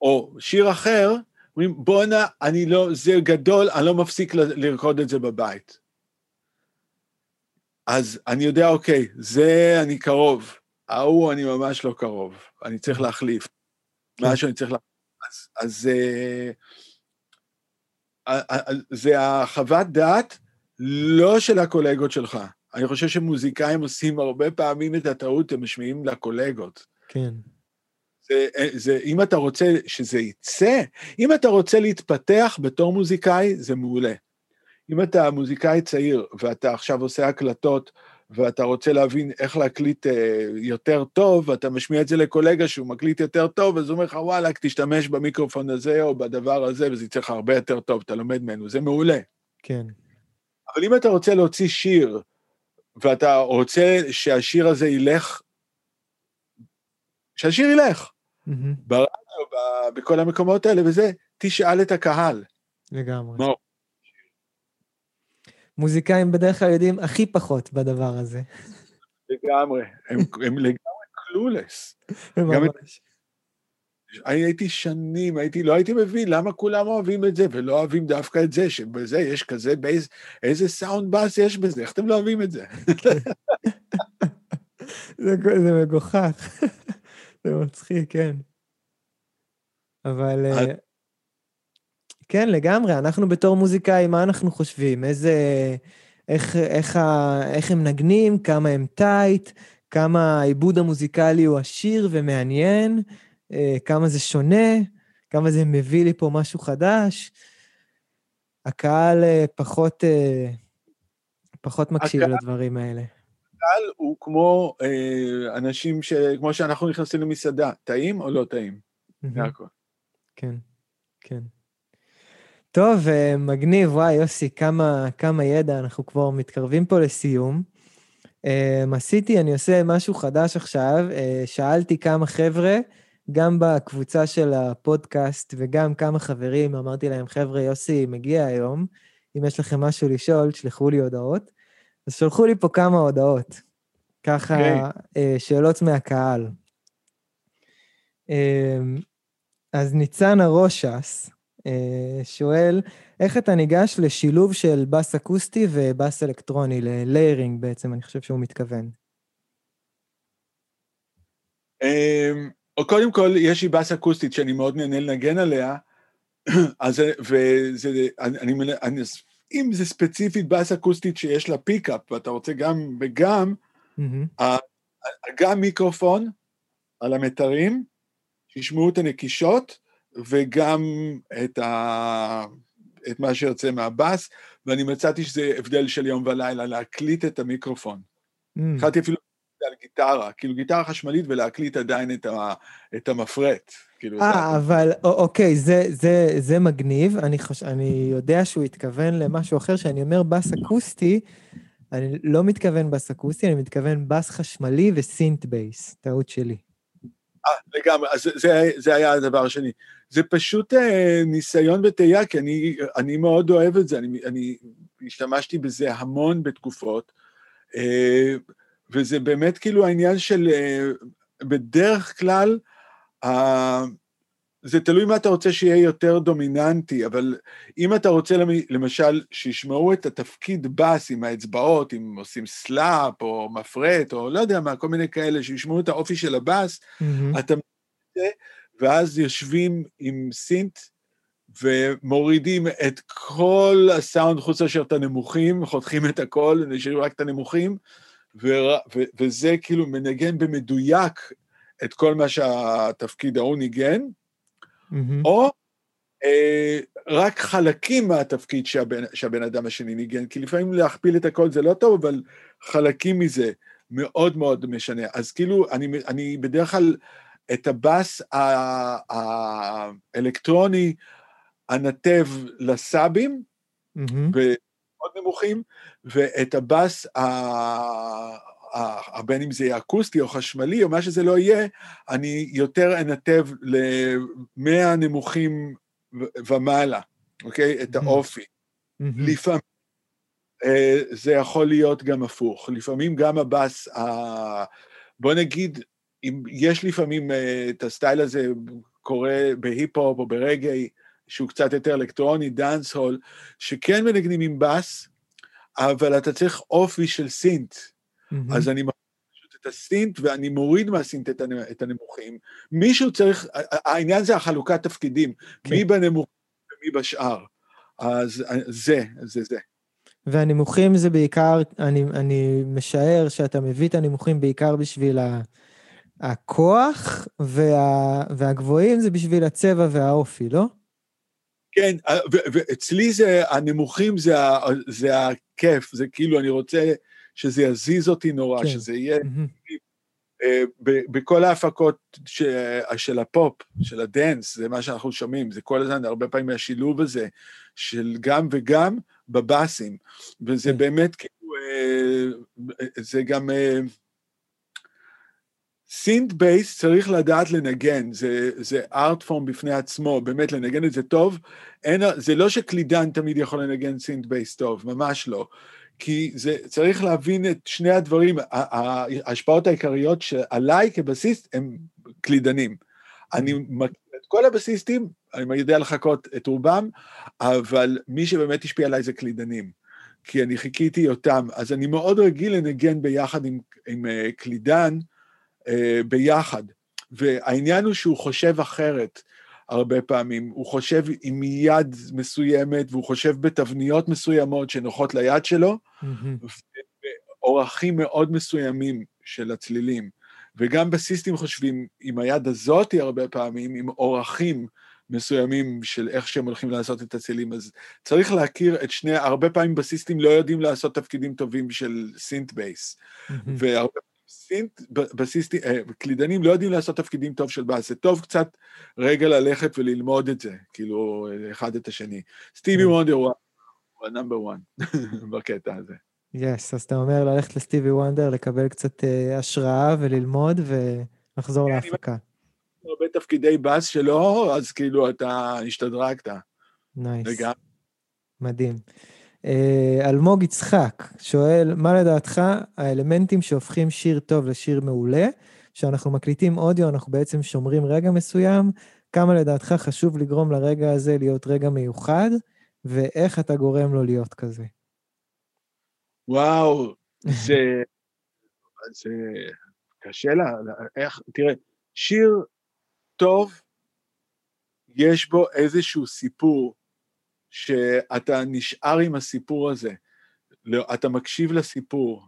או שיר אחר, אומרים, בואנה, אני לא, זה גדול, אני לא מפסיק לרקוד את זה בבית. אז אני יודע, אוקיי, זה אני קרוב, ההוא אני ממש לא קרוב, אני צריך להחליף. כן. משהו אני צריך להחליף. אז, אז אה, אה, אה, זה החוות דעת לא של הקולגות שלך. אני חושב שמוזיקאים עושים הרבה פעמים את הטעות, הם משמיעים לקולגות. כן. זה, זה, אם אתה רוצה שזה יצא, אם אתה רוצה להתפתח בתור מוזיקאי, זה מעולה. אם אתה מוזיקאי צעיר ואתה עכשיו עושה הקלטות, ואתה רוצה להבין איך להקליט אה, יותר טוב, ואתה משמיע את זה לקולגה שהוא מקליט יותר טוב, אז הוא אומר לך, וואלה, תשתמש במיקרופון הזה או בדבר הזה, וזה יצא לך הרבה יותר טוב, אתה לומד ממנו, זה מעולה. כן. אבל אם אתה רוצה להוציא שיר ואתה רוצה שהשיר הזה ילך, שהשיר ילך. מהמם. ברדיו, בכל המקומות האלה וזה, תשאל את הקהל. לגמרי. מה, מוזיקאים בדרך כלל יודעים הכי פחות בדבר הזה. לגמרי, הם, הם לגמרי clueless. ממש. הייתי שנים, הייתי, לא הייתי מבין למה כולם אוהבים את זה, ולא אוהבים דווקא את זה, שבזה יש כזה בייס, איזה סאונד באס יש בזה, איך אתם לא אוהבים את זה? זה, זה מגוחך. זה מצחיק, כן. אבל... כן, לגמרי. אנחנו בתור מוזיקאים, מה אנחנו חושבים? איזה... איך, איך, ה, איך הם מנגנים, כמה הם טייט, כמה העיבוד המוזיקלי הוא עשיר ומעניין, אה, כמה זה שונה, כמה זה מביא לי פה משהו חדש. הקהל אה, פחות, אה, פחות מקשיב הקהל- לדברים האלה. הקהל הוא כמו אה, אנשים, ש... כמו שאנחנו נכנסים למסעדה, טעים או לא טעים? זה מהמם. הכל. כן, כן. טוב, אה, מגניב, וואי, יוסי, כמה, כמה ידע, אנחנו כבר מתקרבים פה לסיום. אה, עשיתי, אני עושה משהו חדש עכשיו, אה, שאלתי כמה חבר'ה, גם בקבוצה של הפודקאסט וגם כמה חברים, אמרתי להם, חבר'ה, יוסי מגיע היום, אם יש לכם משהו לשאול, תשלחו לי הודעות. אז שלחו לי פה כמה הודעות, ככה, אוקיי. אה, שאלות מהקהל. אה, אז ניצן הרושס אה, שואל, איך אתה ניגש לשילוב של בס אקוסטי ובס אלקטרוני, ל layering בעצם, אני חושב שהוא מתכוון. אמ, קודם כל, יש לי בס אקוסטית שאני מאוד נהנה לנגן עליה, אז זה- וזה, אני, אני, אם זה ספציפית בס אקוסטית שיש לה pickup, ואתה רוצה גם וגם, מהמם, גם מיקרופון על המתרים, שישמעו את הנקישות, וגם את, ה, את מה שיוצא מהבס, ואני מצאתי שזה הבדל של יום ולילה, להקליט את המיקרופון. מהמם. התחלתי אפילו על גיטרה, כאילו גיטרה חשמלית ולהקליט עדיין את, ה, את המפרט. כאילו, אה, אבל אוקיי, זה, זה, זה מגניב. אני, חוש... אני יודע שהוא התכוון למשהו אחר, שאני אומר בס אקוסטי, אני לא מתכוון בס אקוסטי, אני מתכוון בס חשמלי וסינט בייס, טעות שלי. אה, לגמרי, אז זה, זה, זה היה הדבר השני. זה פשוט אה, ניסיון וטעייה, כי אני, אני מאוד אוהב את זה, אני, אני השתמשתי בזה המון בתקופות, אה, וזה באמת כאילו העניין של, אה, בדרך כלל, אה, זה תלוי מה אתה רוצה שיהיה יותר דומיננטי, אבל אם אתה רוצה למ- למשל שישמעו את התפקיד בס עם האצבעות, אם עושים slap או מפרט או לא יודע מה, כל מיני כאלה, שישמעו את האופי של הבס, אתה מזה, ואז יושבים עם סינט ומורידים את כל הסאונד חוץ מאשר את הנמוכים, חותכים את הכל, נשארים רק את הנמוכים, ו- ו- וזה כאילו מנגן במדויק את כל מה שהתפקיד ההוא ניגן, מהמם. או אה, רק חלקים מהתפקיד שהבן, שהבן אדם השני ניגן, כי לפעמים להכפיל את הכל זה לא טוב, אבל חלקים מזה מאוד מאוד משנה. אז כאילו, אני, אני בדרך כלל, את הבאס האלקטרוני אנתב לסאבים, מהמם. מאוד נמוכים, ואת הבאס, ה- בין אם זה יהיה אקוסטי או חשמלי או מה שזה לא יהיה, אני יותר אנתב למאה נמוכים ומעלה, אוקיי? את מהמם. האופי. מהמם. לפעמים אה, זה יכול להיות גם הפוך. לפעמים גם הבאס, בוא נגיד, אם יש לפעמים אה, את הסטייל הזה קורה בהיפ-הופ או ברגעי, שהוא קצת יותר אלקטרוני, דאנס הול, שכן מנגנים עם בס, אבל אתה צריך אופי של סינט. מהמם. אז אני מוריד פשוט את הסינט ואני מוריד מהסינט את הנ- את הנמוכים. מישהו צריך, העניין זה החלוקת תפקידים, כן. מי בנמוך ומי בשאר. אז אה, זה, זה זה. והנימוכים זה בעיקר, אני, אני משער שאתה מביא את הנימוכים בעיקר בשביל ה, הכוח, וה, והגבוהים זה בשביל הצבע והאופי, לא? כן, אה, ואצלי זה, הנמוכים זה, זה הכיף, זה כאילו, אני רוצה שזה יזיז אותי נורא, כן. שזה יהיה. אה, ב- בכל ההפקות ש, של הפופ, של ה dance, זה מה שאנחנו שומעים, זה כל הזמן, הרבה פעמים השילוב הזה של גם וגם בבאסים, וזה כן. באמת כאילו זה גם... synth bass צריך לדעת לנגן, זה, זה art form בפני עצמו, באמת לנגן את זה טוב. אין, זה לא שקלידן תמיד יכול לנגן synth bass טוב, ממש לא. כי זה, צריך להבין את שני הדברים, ההשפעות העיקריות שעליי כבסיסט הם קלידנים. אני מכיר את כל הבסיסטים, אני יודע לחקות את רובם, אבל מי שבאמת השפיע עליי זה קלידנים. כי אני חיקיתי אותם, אז אני מאוד רגיל לנגן ביחד עם, עם אה, קלידן, אה, ביחד. והעניין הוא שהוא חושב אחרת הרבה פעמים. הוא חושב עם יד מסוימת, והוא חושב בתבניות מסוימות שנוחות ליד שלו, mm-hmm. מאוד מסוימים של הצלילים. וגם בסיסטים חושבים עם היד הזאתי הרבה פעמים, עם אורחים מסוימים של איך שהם הולכים לעשות את הצלילים. אז צריך להכיר את שני, הרבה פעמים בסיסטים לא יודעים לעשות תפקידים טובים של סינט בייס. Mm-hmm. והרבה סינט, בסיסטי, אה, קלידנים לא יודעים לעשות תפקידים טוב של באס, זה טוב קצת רגע ללכת וללמוד את זה, כאילו, אחד את השני. סטיבי כן. וונדר הוא ה number one בקטע הזה. yes, yes, אז אתה אומר ללכת לסטיבי וונדר, לקבל קצת אה, השראה וללמוד ולחזור כן, להפקה. הרבה תפקידי באס שלו, אז כאילו אתה השתדרגת. nice. Nice. מדהים. אה, אלמוג יצחק שואל, מה לדעתך האלמנטים שהופכים שיר טוב לשיר מעולה? כשאנחנו מקליטים אודיו, אנחנו בעצם שומרים רגע מסוים. כמה לדעתך חשוב לגרום לרגע הזה להיות רגע מיוחד, ואיך אתה גורם לו להיות כזה? וואו, זה, זה קשה לה, איך, תראה, שיר טוב, יש בו איזשהו סיפור שאתה נשאר עם הסיפור הזה, לא, אתה מקשיב לסיפור,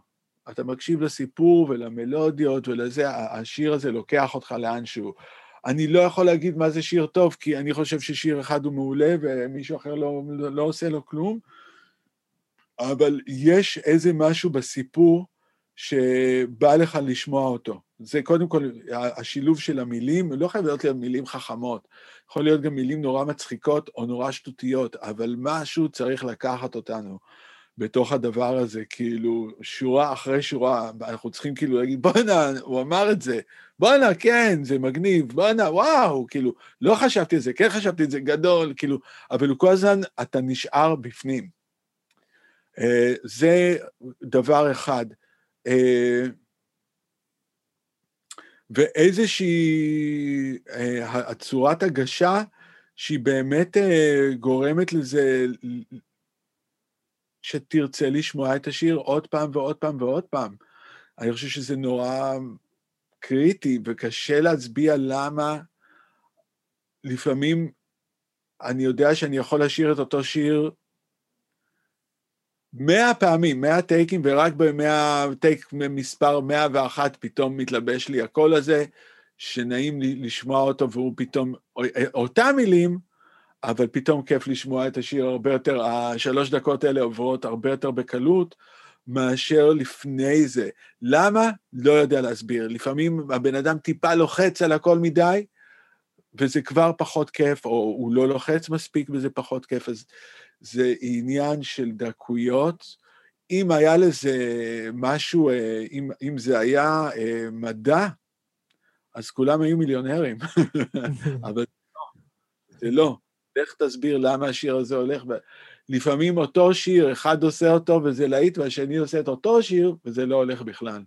אתה מקשיב לסיפור ולמלודיות ולזה, השיר הזה לוקח אותך לאנשהו. אני לא יכול להגיד מה זה שיר טוב, כי אני חושב ששיר אחד הוא מעולה ומישהו אחר לא, לא עושה לו כלום, אבל יש איזה משהו בסיפור שבא לך לשמוע אותו. זה קודם כל השילוב של המילים, לא חייב להיות מילים חכמות, יכול להיות גם מילים נורא מצחיקות או נורא שטותיות, אבל משהו צריך לקחת אותנו בתוך הדבר הזה, כאילו, שורה אחרי שורה, אנחנו צריכים כאילו להגיד, בואנה, הוא אמר את זה, בואנה, כן, זה מגניב, בואנה, וואו, כאילו, לא חשבתי על זה, כן חשבתי על זה, גדול, כאילו, אבל כל הזמן אתה נשאר בפנים. אה, זה דבר אחד. ואיזושהי אה, צורת הגשה שהיא באמת אה, גורמת לזה שתרצה לשמוע את השיר עוד פעם ועוד פעם ועוד פעם. אני חושב שזה נורא קריטי וקשה להצביע למה לפעמים אני יודע שאני יכול לשיר את אותו שיר מאה פעמים, מאה טייקים, ורק במאה טייק מספר מאה ואחת פתאום מתלבש לי הקול הזה, שנעים לי לשמוע אותו, והוא פתאום, אותם מילים, אבל פתאום כיף לשמוע את השיר הרבה יותר, השלוש דקות האלה עוברות הרבה יותר בקלות, מאשר לפני זה. למה? לא יודע להסביר. לפעמים הבן אדם טיפה לוחץ על הכל מדי, וזה כבר פחות כיף, או הוא לא לוחץ מספיק וזה פחות כיף, אז זה עניין של דקויות. אם היה לזה משהו, אה, אם, אם זה היה אה, מדע, אז כולם היו מיליונרים, אבל לא, זה לא. לך תסביר למה השיר הזה הולך. לפעמים אותו שיר, אחד עושה אותו וזה להיט, והשני עושה את אותו שיר וזה לא הולך בכלל.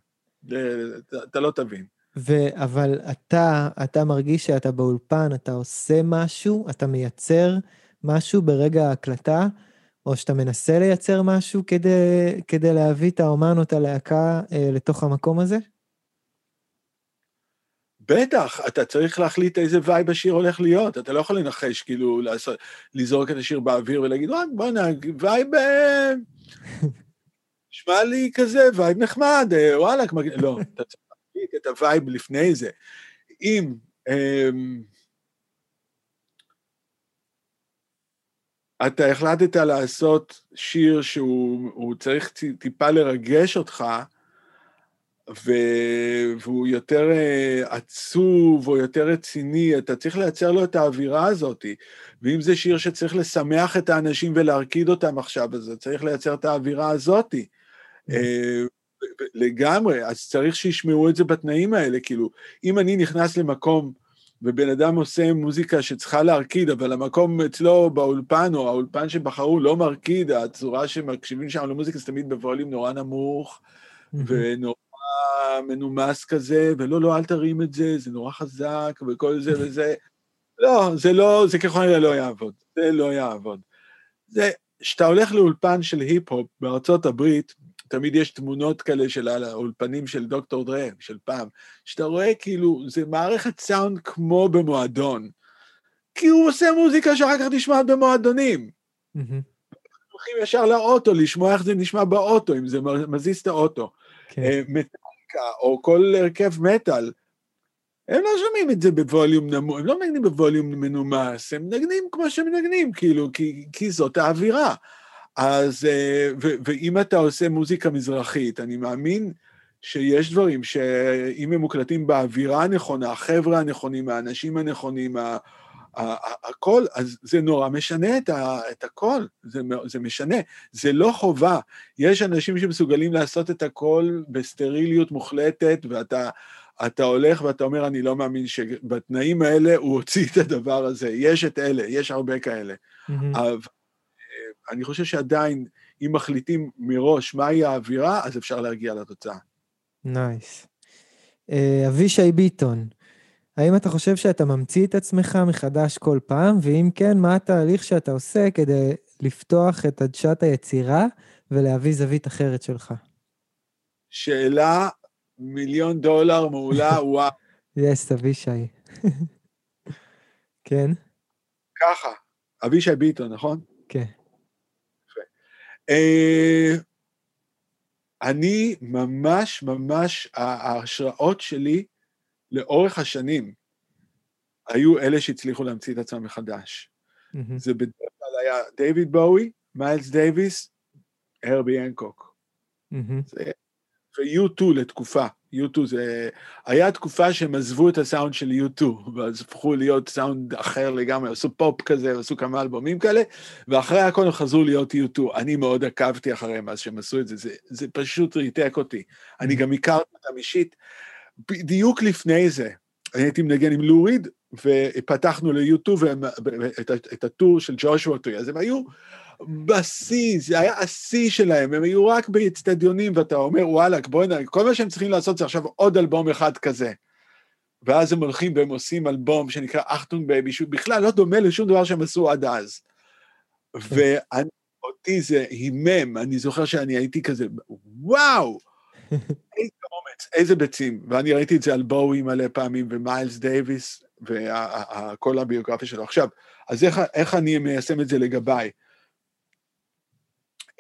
אתה לא תבין. ו- אבל אתה, אתה מרגיש שאתה באולפן, אתה עושה משהו, אתה מייצר משהו ברגע ההקלטה, או שאתה מנסה לייצר משהו כדי, כדי להביא את האמן או את הלהקה אה, לתוך המקום הזה? בטח, אתה צריך להחליט איזה vibe השיר הולך להיות, אתה לא יכול לנחש, כאילו, לעשות, לזרוק את השיר באוויר ולהגיד, בוא'נה, vibe... אה, נשמע לי כזה, vibe נחמד, אה, וואלה. לא, אתה צריך להחליט את ה vibe לפני זה. אם... אה, אתה החלטת לעשות שיר שהוא צריך טיפה לרגש אותך, ו... והוא יותר אה, עצוב או יותר רציני, אתה צריך לייצר לו את האווירה הזאת. ואם זה שיר שצריך לשמח את האנשים ולהרקיד אותם עכשיו, אז צריך לייצר את האווירה הזאת. אה, לגמרי, אז צריך שישמעו את זה בתנאים האלה, כאילו, אם אני נכנס למקום ובן אדם עושה מוזיקה שצריכה להרקיד, אבל המקום אצלו באולפן, או האולפן שבחרו לא מרקיד, הצורה שמקשיבים שם למוזיקה זה תמיד בווליום נורא נמוך, ונורא מנומס כזה, ולא, לא, אל תרים את זה, זה נורא חזק, וכל זה וזה. לא, זה לא, זה ככל הנראה לא יעבוד, זה לא יעבוד. זה, כשאתה הולך לאולפן של היפ-הופ בארצות הברית, תמיד יש תמונות כאלה של האולפנים של דוקטור דרה, של פעם, שאתה רואה כאילו, זה מערכת סאונד כמו במועדון, כי הוא עושה מוזיקה שאחר כך נשמעת במועדונים. הולכים ישר לאוטו, לשמוע איך זה נשמע באוטו, אם זה מזיז את האוטו. כן. אה, מטאליקה, או כל הרכב מטאל, הם לא שומעים את זה בווליום נמוך, הם לא מנגנים בווליום מנומס, הם מנגנים כמו שהם מנגנים, כאילו, כי, כי זאת האווירה. אז, אה, ו, ואם אתה עושה מוזיקה מזרחית, אני מאמין שיש דברים שאם הם מוקלטים באווירה הנכונה, החבר'ה הנכונים, האנשים הנכונים, הכל, אז זה נורא משנה את, ה, את הכל, זה, זה משנה, זה לא חובה. יש אנשים שמסוגלים לעשות את הכל בסטריליות מוחלטת, ואתה אתה הולך ואתה אומר, אני לא מאמין שבתנאים האלה הוא הוציא את הדבר הזה. יש את אלה, יש הרבה כאלה. Mm-hmm. אבל אני חושב שעדיין, אם מחליטים מראש מהי האווירה, אז אפשר להגיע לתוצאה. Nice. Nice. אה, אבישי ביטון, האם אתה חושב שאתה ממציא את עצמך מחדש כל פעם, ואם כן, מה התהליך שאתה עושה כדי לפתוח את עדשת היצירה ולהביא זווית אחרת שלך? שאלה מיליון דולר מעולה, וואו. Yes, אבישי. כן? ככה, אבישי ביטון, נכון? כן. אה, אני ממש ממש, ההשראות שלי לאורך השנים היו אלה שהצליחו להמציא את עצמם מחדש. Mm-hmm. זה בדרך כלל היה דיוויד בואי, מיילס דייוויס, הרבי אנקוק. Mm-hmm. ו-U2 לתקופה. U2 זה... היה תקופה שהם עזבו את הסאונד של U2, ואז הפכו להיות סאונד אחר לגמרי, עשו פופ כזה, עשו כמה אלבומים כאלה, ואחרי הכל הם חזרו להיות U2. אני מאוד עקבתי אחריהם אז שהם עשו את זה, זה, זה פשוט ריתק אותי. אני גם הכרתי אותם אישית. בדיוק לפני זה, אני הייתי מנגן עם לו ריד, ופתחנו ל-U2 את, את ה tour של Joshua Tree, אז הם היו בשיא, זה היה השיא שלהם, הם היו רק באצטדיונים, ואתה אומר, וואלק, בואי נראה, כל מה שהם צריכים לעשות זה עכשיו עוד אלבום אחד כזה. ואז הם הולכים והם עושים אלבום שנקרא Achtung Baby, שהוא בכלל לא דומה לשום דבר שהם עשו עד אז. ואותי זה הימם, אני זוכר שאני הייתי כזה, וואו, איזה אומץ, איזה ביצים. ואני ראיתי את זה על בואי מלא פעמים, ומיילס דייוויס, וכל הביוגרפיה שלו. עכשיו, אז איך, איך אני מיישם את זה לגביי?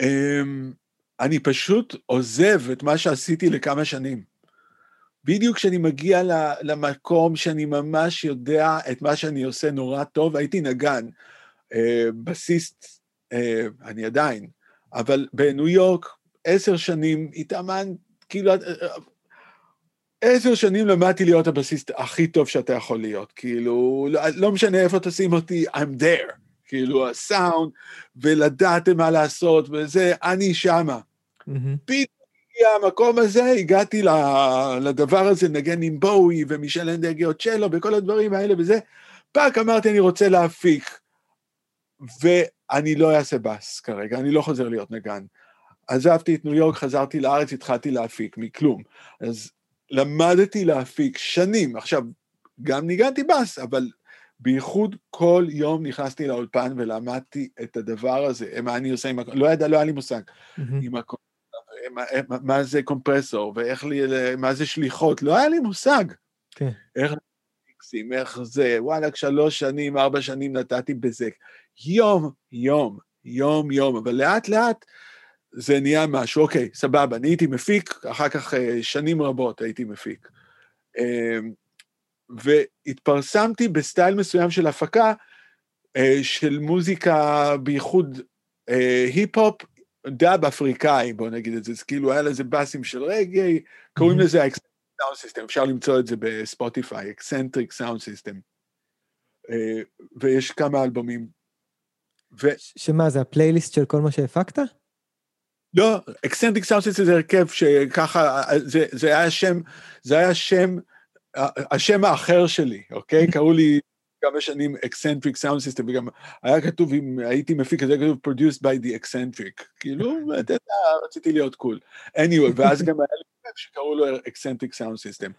אמ, אני פשוט עוזב את מה שעשיתי לכמה שנים. בדיוק כשאני מגיע למקום שאני ממש יודע את מה שאני עושה נורא טוב, הייתי נגן, אה, בסיסט, אה, אני עדיין, אבל בניו יורק, עשר שנים התאמן, כאילו, אה, עשר שנים למדתי להיות הבסיסט הכי טוב שאתה יכול להיות, כאילו, לא, לא משנה איפה תשים אותי, I'm there. כאילו הסאונד, ולדעת מה לעשות, וזה, אני שמה. פתאום הגיע המקום הזה, הגעתי לדבר הזה, נגן עם בואי ומישל נדגאוצ'לו וכל הדברים האלה וזה, fuck אמרתי, אני רוצה להפיק. ואני לא אעשה בס כרגע, אני לא חוזר להיות נגן. עזבתי את ניו יורק, חזרתי לארץ, התחלתי להפיק, מכלום. אז למדתי להפיק שנים. עכשיו, גם ניגנתי בס, אבל בייחוד כל יום נכנסתי לאולפן ולמדתי את הדבר הזה, מה אני עושה עם הכל, לא ידע, לא היה לי מושג. עם הכל, מה זה קומפרסור, ואיך לי, מה זה שליחות, לא היה לי מושג. כן. איך מיקסים, איך זה, וואלכ, שלוש שנים, ארבע שנים נתתי בזה. יום, יום, יום, יום, אבל לאט לאט זה נהיה משהו, אוקיי, סבבה, אני הייתי מפיק, אחר כך אה, שנים רבות הייתי מפיק. והתפרסמתי בסטייל מסוים של הפקה, אה, של מוזיקה, בייחוד אה, היפ-הופ, דאב אפריקאי, בוא נגיד את זה, אז כאילו היה לזה בסיס של רגאיי, קוראים לזה Ex-Centric Sound System, אפשר למצוא את זה בספוטיפיי, Ex-Centric Sound System. ויש כמה אלבומים. ו... שמה, זה הפלייליסט של כל מה שהפקת? לא, Ex-Centric Sound System זה הרכב שככה, זה, זה היה שם, זה היה שם, השם האחר שלי, אוקיי? קראו לי כמה שנים Ex-Centric Sound System, וגם היה כתוב, אם הייתי מפיק, אז היה כתוב produced by the eccentric, כאילו, אתה יודע, רציתי להיות cool. Anyway, ואז גם היה לי שקראו לו Ex-Centric Sound System.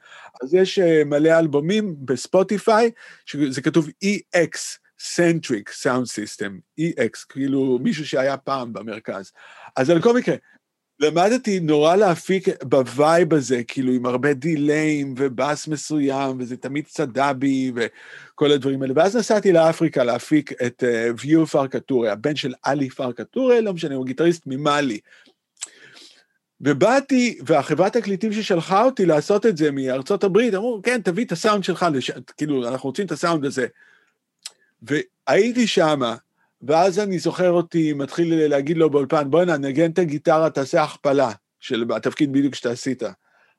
אז יש uh, מלא אלבומים בספוטיפיי, שזה כתוב EX. Centric Sound System, EX, כאילו מישהו שהיה פעם במרכז. אז על כל מקרה, למדתי נורא להפיק בווייב הזה, כאילו עם הרבה דיליים ובאס מסוים, וזה תמיד קצת דאבי וכל הדברים האלה. ואז נסעתי לאפריקה להפיק את uh, ויו פרקה טורה, הבן של עלי פרקה טורה, לא משנה, הוא גיטריסט ממאלי. ובאתי, והחברת תקליטים ששלחה אותי לעשות את זה מארצות הברית, אמרו, כן, תביא את הסאונד שלך, לש... כאילו, אנחנו רוצים את הסאונד הזה. והייתי שמה, ואז אני זוכר אותי מתחיל להגיד לו באולפן, בוא'נה, נגן את הגיטרה, תעשה הכפלה של התפקיד בדיוק שאתה עשית.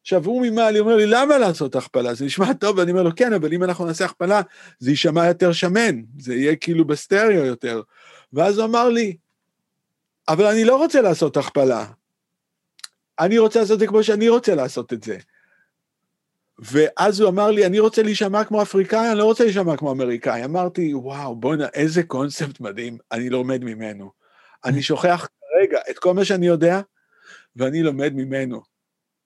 עכשיו, הוא ממעלי אומר לי, למה לעשות הכפלה? זה נשמע טוב, ואני אומר לו, כן, אבל אם אנחנו נעשה הכפלה, זה יישמע יותר שמן, זה יהיה כאילו בסטריאו יותר. ואז הוא אמר לי, אבל אני לא רוצה לעשות הכפלה. אני רוצה לעשות את זה כמו שאני רוצה לעשות את זה. ואז הוא אמר לי, אני רוצה להישמע כמו אפריקאי, אני לא רוצה להישמע כמו אמריקאי. אמרתי, וואו, בוא'נה, איזה קונספט מדהים, אני לומד ממנו. אני שוכח כרגע את כל מה שאני יודע, ואני לומד ממנו.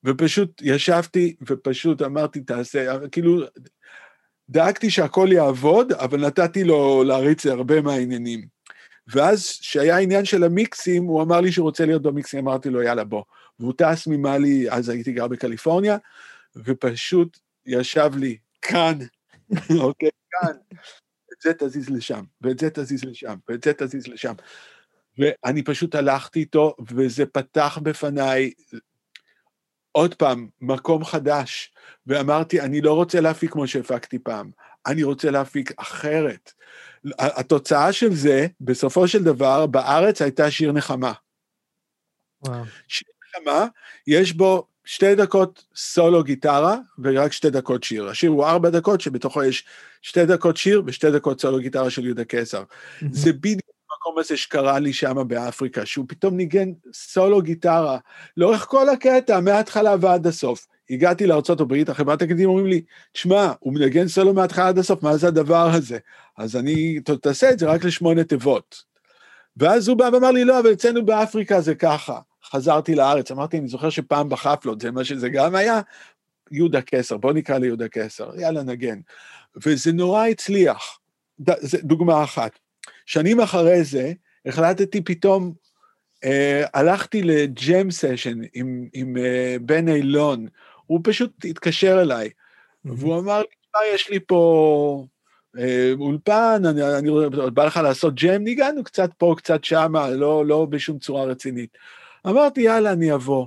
ופשוט ישבתי, ופשוט אמרתי, תעשה, כאילו, דאגתי שהכל יעבוד, אבל נתתי לו להריץ הרבה מהעניינים. ואז, כשהיה עניין של המיקסים, הוא אמר לי שהוא רוצה להיות במיקסים, אמרתי לו, יאללה, בוא. והוא טס ממאלי, אז הייתי גר בקליפורניה, ופשוט ישב לי כאן, אוקיי, כאן, את זה תזיז לשם, ואת זה תזיז לשם, ואת זה תזיז לשם. ואני פשוט הלכתי איתו, וזה פתח בפניי, עוד פעם, מקום חדש, ואמרתי, אני לא רוצה להפיק כמו שהפקתי פעם, אני רוצה להפיק אחרת. התוצאה של זה, בסופו של דבר, בארץ הייתה שיר נחמה. וואו. שיר נחמה, יש בו שתי דקות סולו גיטרה ורק שתי דקות שיר. השיר הוא ארבע דקות, שבתוכו יש שתי דקות שיר ושתי דקות סולו גיטרה של יהודה קיסר. זה בדיוק המקום הזה שקרה לי שם באפריקה, שהוא פתאום ניגן סולו גיטרה לאורך כל הקטע, מההתחלה ועד הסוף. הגעתי לארה"ב, החברת הקדימה אומרים לי, תשמע, הוא מנגן סולו מההתחלה עד הסוף, מה זה הדבר הזה? אז אני, תעשה את זה רק לשמונה תיבות. ואז הוא בא ואמר לי, לא, אבל אצלנו באפריקה זה ככה. חזרתי לארץ, אמרתי, אני זוכר שפעם בחפלות, זה מה שזה גם היה, יהודה קסר, בוא נקרא ליהודה קסר, יאללה נגן. וזה נורא הצליח, ד, זה דוגמה אחת. שנים אחרי זה, החלטתי פתאום, אה, הלכתי לג'ם סשן עם, עם אה, בן אילון, הוא פשוט התקשר אליי, mm-hmm. והוא אמר לי, מה יש לי פה אה, אולפן, אני, אני, בא לך לעשות ג'ם, ניגנו קצת פה, קצת שמה, לא, לא בשום צורה רצינית. אמרתי, יאללה, אני אבוא.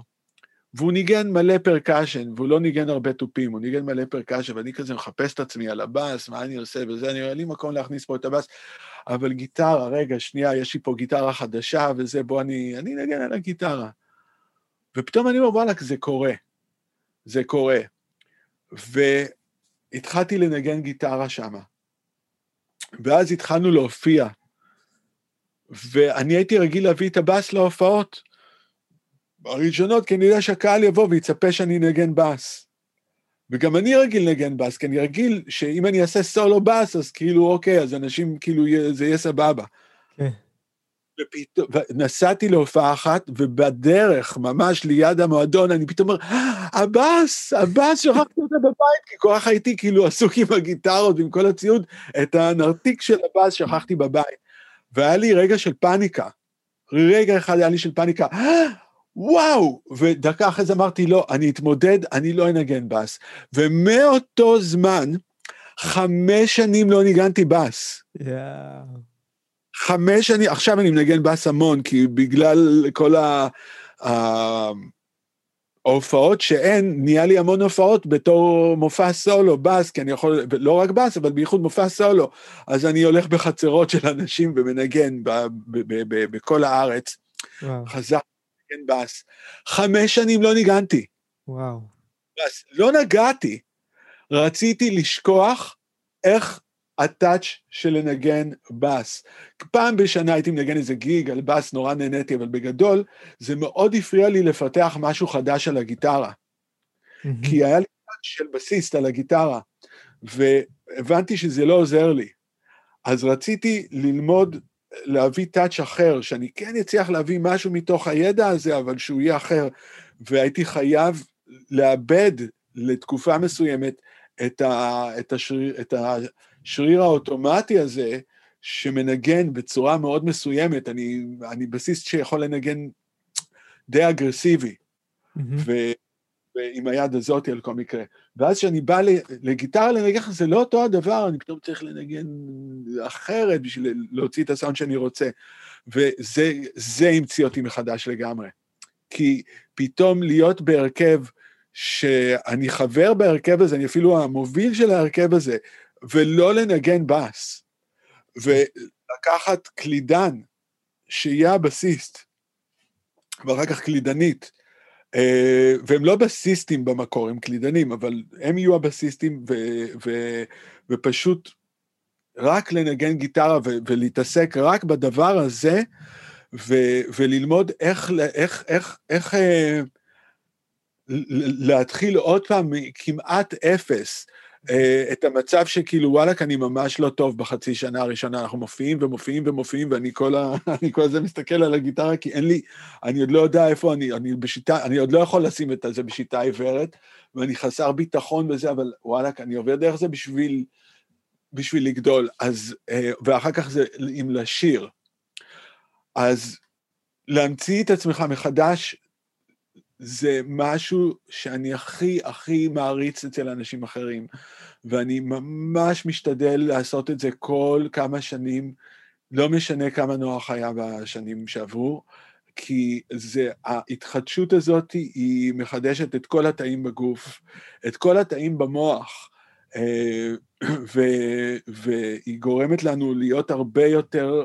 והוא ניגן מלא percussion, והוא לא ניגן הרבה תופים, הוא ניגן מלא percussion, ואני כזה מחפש את עצמי על הבאס, מה אני עושה וזה, אני אומר, לי מקום להכניס פה את הבאס, אבל גיטרה, רגע, שנייה, יש לי פה גיטרה חדשה וזה, בוא אני, אני נגן על הגיטרה. ופתאום אני אומר, וואלכ, זה קורה. זה קורה. והתחלתי לנגן גיטרה שמה. ואז התחלנו להופיע. ואני הייתי רגיל להביא את הבאס להופעות. הראשונות, כי אני יודע שהקהל יבוא ויצפה שאני אנגן בס. וגם אני רגיל לנגן בס, כי אני רגיל שאם אני אעשה סולו בס, אז כאילו, אוקיי, אז אנשים, כאילו, זה יהיה סבבה. כן. ופתאום, נסעתי להופעה אחת, ובדרך, ממש ליד המועדון, אני פתאום אומר, הבאס, הבאס, שכחתי אותה בבית, כי כל כך הייתי כאילו עסוק עם הגיטרות ועם כל הציוד, את הנרתיק של הבאס שכחתי בבית. והיה לי רגע של פאניקה. רגע אחד היה לי של פאניקה. וואו! ודקה אחרי זה אמרתי, לא, אני אתמודד, אני לא אנגן בס. ומאותו זמן, חמש שנים לא ניגנתי בס. Yeah. חמש שנים, עכשיו אני מנגן בס המון, כי בגלל כל ה... ההופעות שאין, נהיה לי המון הופעות בתור מופע סולו, בס, כי אני יכול, לא רק בס, אבל בייחוד מופע סולו. אז אני הולך בחצרות של אנשים ומנגן בכל הארץ. Wow. חזק לנגן בס. חמש שנים לא ניגנתי. וואו. בס. לא נגעתי. רציתי לשכוח איך הטאץ' של לנגן בס. פעם בשנה הייתי מנגן איזה גיג על בס, נורא נהניתי, אבל בגדול זה מאוד הפריע לי לפתח משהו חדש על הגיטרה. Mm-hmm. כי היה לי טאץ' של בסיסט על הגיטרה, והבנתי שזה לא עוזר לי. אז רציתי ללמוד, להביא טאץ' אחר, שאני כן אצליח להביא משהו מתוך הידע הזה, אבל שהוא יהיה אחר. והייתי חייב לאבד לתקופה מסוימת את, ה, את, השריר, את השריר האוטומטי הזה, שמנגן בצורה מאוד מסוימת. אני, אני בסיסט שיכול לנגן די אגרסיבי, mm-hmm. ו, ועם היד הזאת על כל מקרה. ואז כשאני בא לגיטרה לנגן, זה לא אותו הדבר, אני פתאום צריך לנגן אחרת בשביל להוציא את הסאונד שאני רוצה. וזה המציא אותי מחדש לגמרי. כי פתאום להיות בהרכב שאני חבר בהרכב הזה, אני אפילו המוביל של ההרכב הזה, ולא לנגן בס, ולקחת קלידן, שיהיה הבסיסט, ואחר כך קלידנית, והם לא בסיסטים במקור, הם קלידנים, אבל הם יהיו הבסיסטים, ו, ו, ופשוט רק לנגן גיטרה ו, ולהתעסק רק בדבר הזה, ו, וללמוד איך, איך, איך, איך אה, להתחיל עוד פעם כמעט אפס, אה, את המצב שכאילו וואלכ אני ממש לא טוב בחצי שנה הראשונה, אנחנו מופיעים ומופיעים ומופיעים ואני כל, ה... כל הזמן מסתכל על הגיטרה כי אין לי, אני עוד לא יודע איפה אני, אני בשיטה, אני עוד לא יכול לשים את זה בשיטה עיוורת ואני חסר ביטחון בזה, אבל וואלכ אני עובר דרך זה בשביל, בשביל לגדול, אז, אה, ואחר כך זה אם לשיר. אז להמציא את עצמך מחדש זה משהו שאני הכי הכי מעריץ אצל אנשים אחרים, ואני ממש משתדל לעשות את זה כל כמה שנים, לא משנה כמה נוח היה בשנים שעברו, כי זה, ההתחדשות הזאת היא מחדשת את כל התאים בגוף, את כל התאים במוח, אה, ו, והיא גורמת לנו להיות הרבה יותר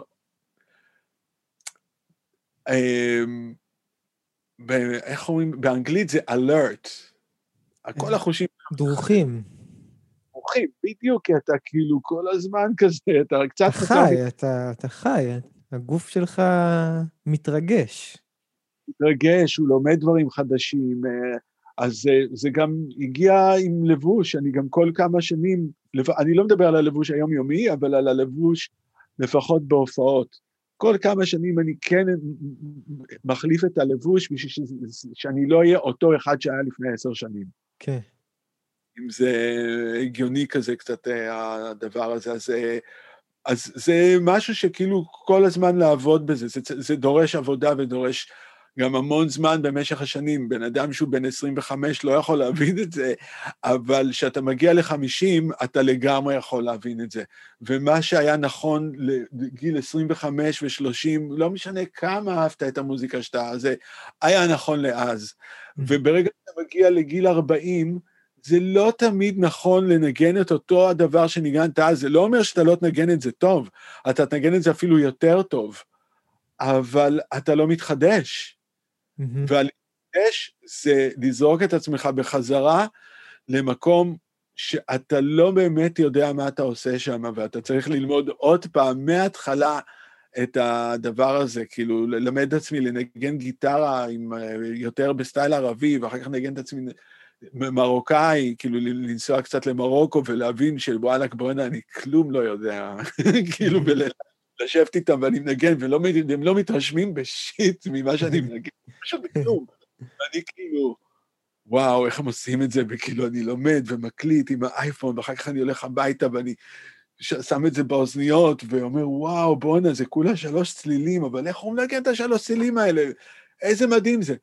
אה, איך אומרים, באנגלית זה alert. כל אה, החושים... דרוכים. דרוכים, בדיוק, כי אתה כאילו כל הזמן כזה, אתה קצת... אתה חי, אתה, אתה חי, הגוף שלך מתרגש. מתרגש, הוא לומד דברים חדשים, אה, אז זה, זה גם הגיע עם לבוש, אני גם כל כמה שנים, אני לא מדבר על הלבוש היומיומי, אבל על הלבוש לפחות בהופעות. כל כמה שנים אני כן מחליף את הלבוש בשביל שאני לא אהיה אותו אחד שהיה לפני עשר שנים. כן. אם זה הגיוני כזה קצת אה, הדבר הזה, אז, אה, אז זה משהו שכאילו כל הזמן לעבוד בזה, זה, זה דורש עבודה ודורש גם המון זמן במשך השנים. בן אדם שהוא בן 25 לא יכול להבין את זה, אבל כשאתה מגיע ל-50, אתה לגמרי יכול להבין את זה. ומה שהיה נכון לגיל 25 ו-30, לא משנה כמה אהבת את המוזיקה שאתה, זה היה נכון לאז. Mm-hmm. וברגע שאתה מגיע לגיל 40, זה לא תמיד נכון לנגן את אותו הדבר שניגנת אז, זה לא אומר שאתה לא תנגן את זה טוב, אתה תנגן את זה אפילו יותר טוב, אבל אתה לא מתחדש. Mm-hmm. והלהתנגש זה לזרוק את עצמך בחזרה למקום שאתה לא באמת יודע מה אתה עושה שם, ואתה צריך ללמוד עוד פעם מההתחלה את הדבר הזה, כאילו ללמד את עצמי לנגן גיטרה עם, יותר בסטייל ערבי, ואחר כך ללמד את עצמי מרוקאי, כאילו לנסוע קצת למרוקו ולהבין שוואלק בואנה, אני כלום לא יודע, כאילו לשבת איתם ואני מנגן, והם לא מתרשמים ב shit ממה שאני מנגן, פשוט בכלום. ואני כאילו, וואו, איך הם עושים את זה, וכאילו אני לומד ומקליט עם האייפון, ואחר כך אני הולך הביתה ואני שם את זה באוזניות, ואומר, וואו, בואנה, זה כולה שלוש צלילים, אבל איך הוא מנגן את השלוש צלילים האלה? איזה מדהים זה.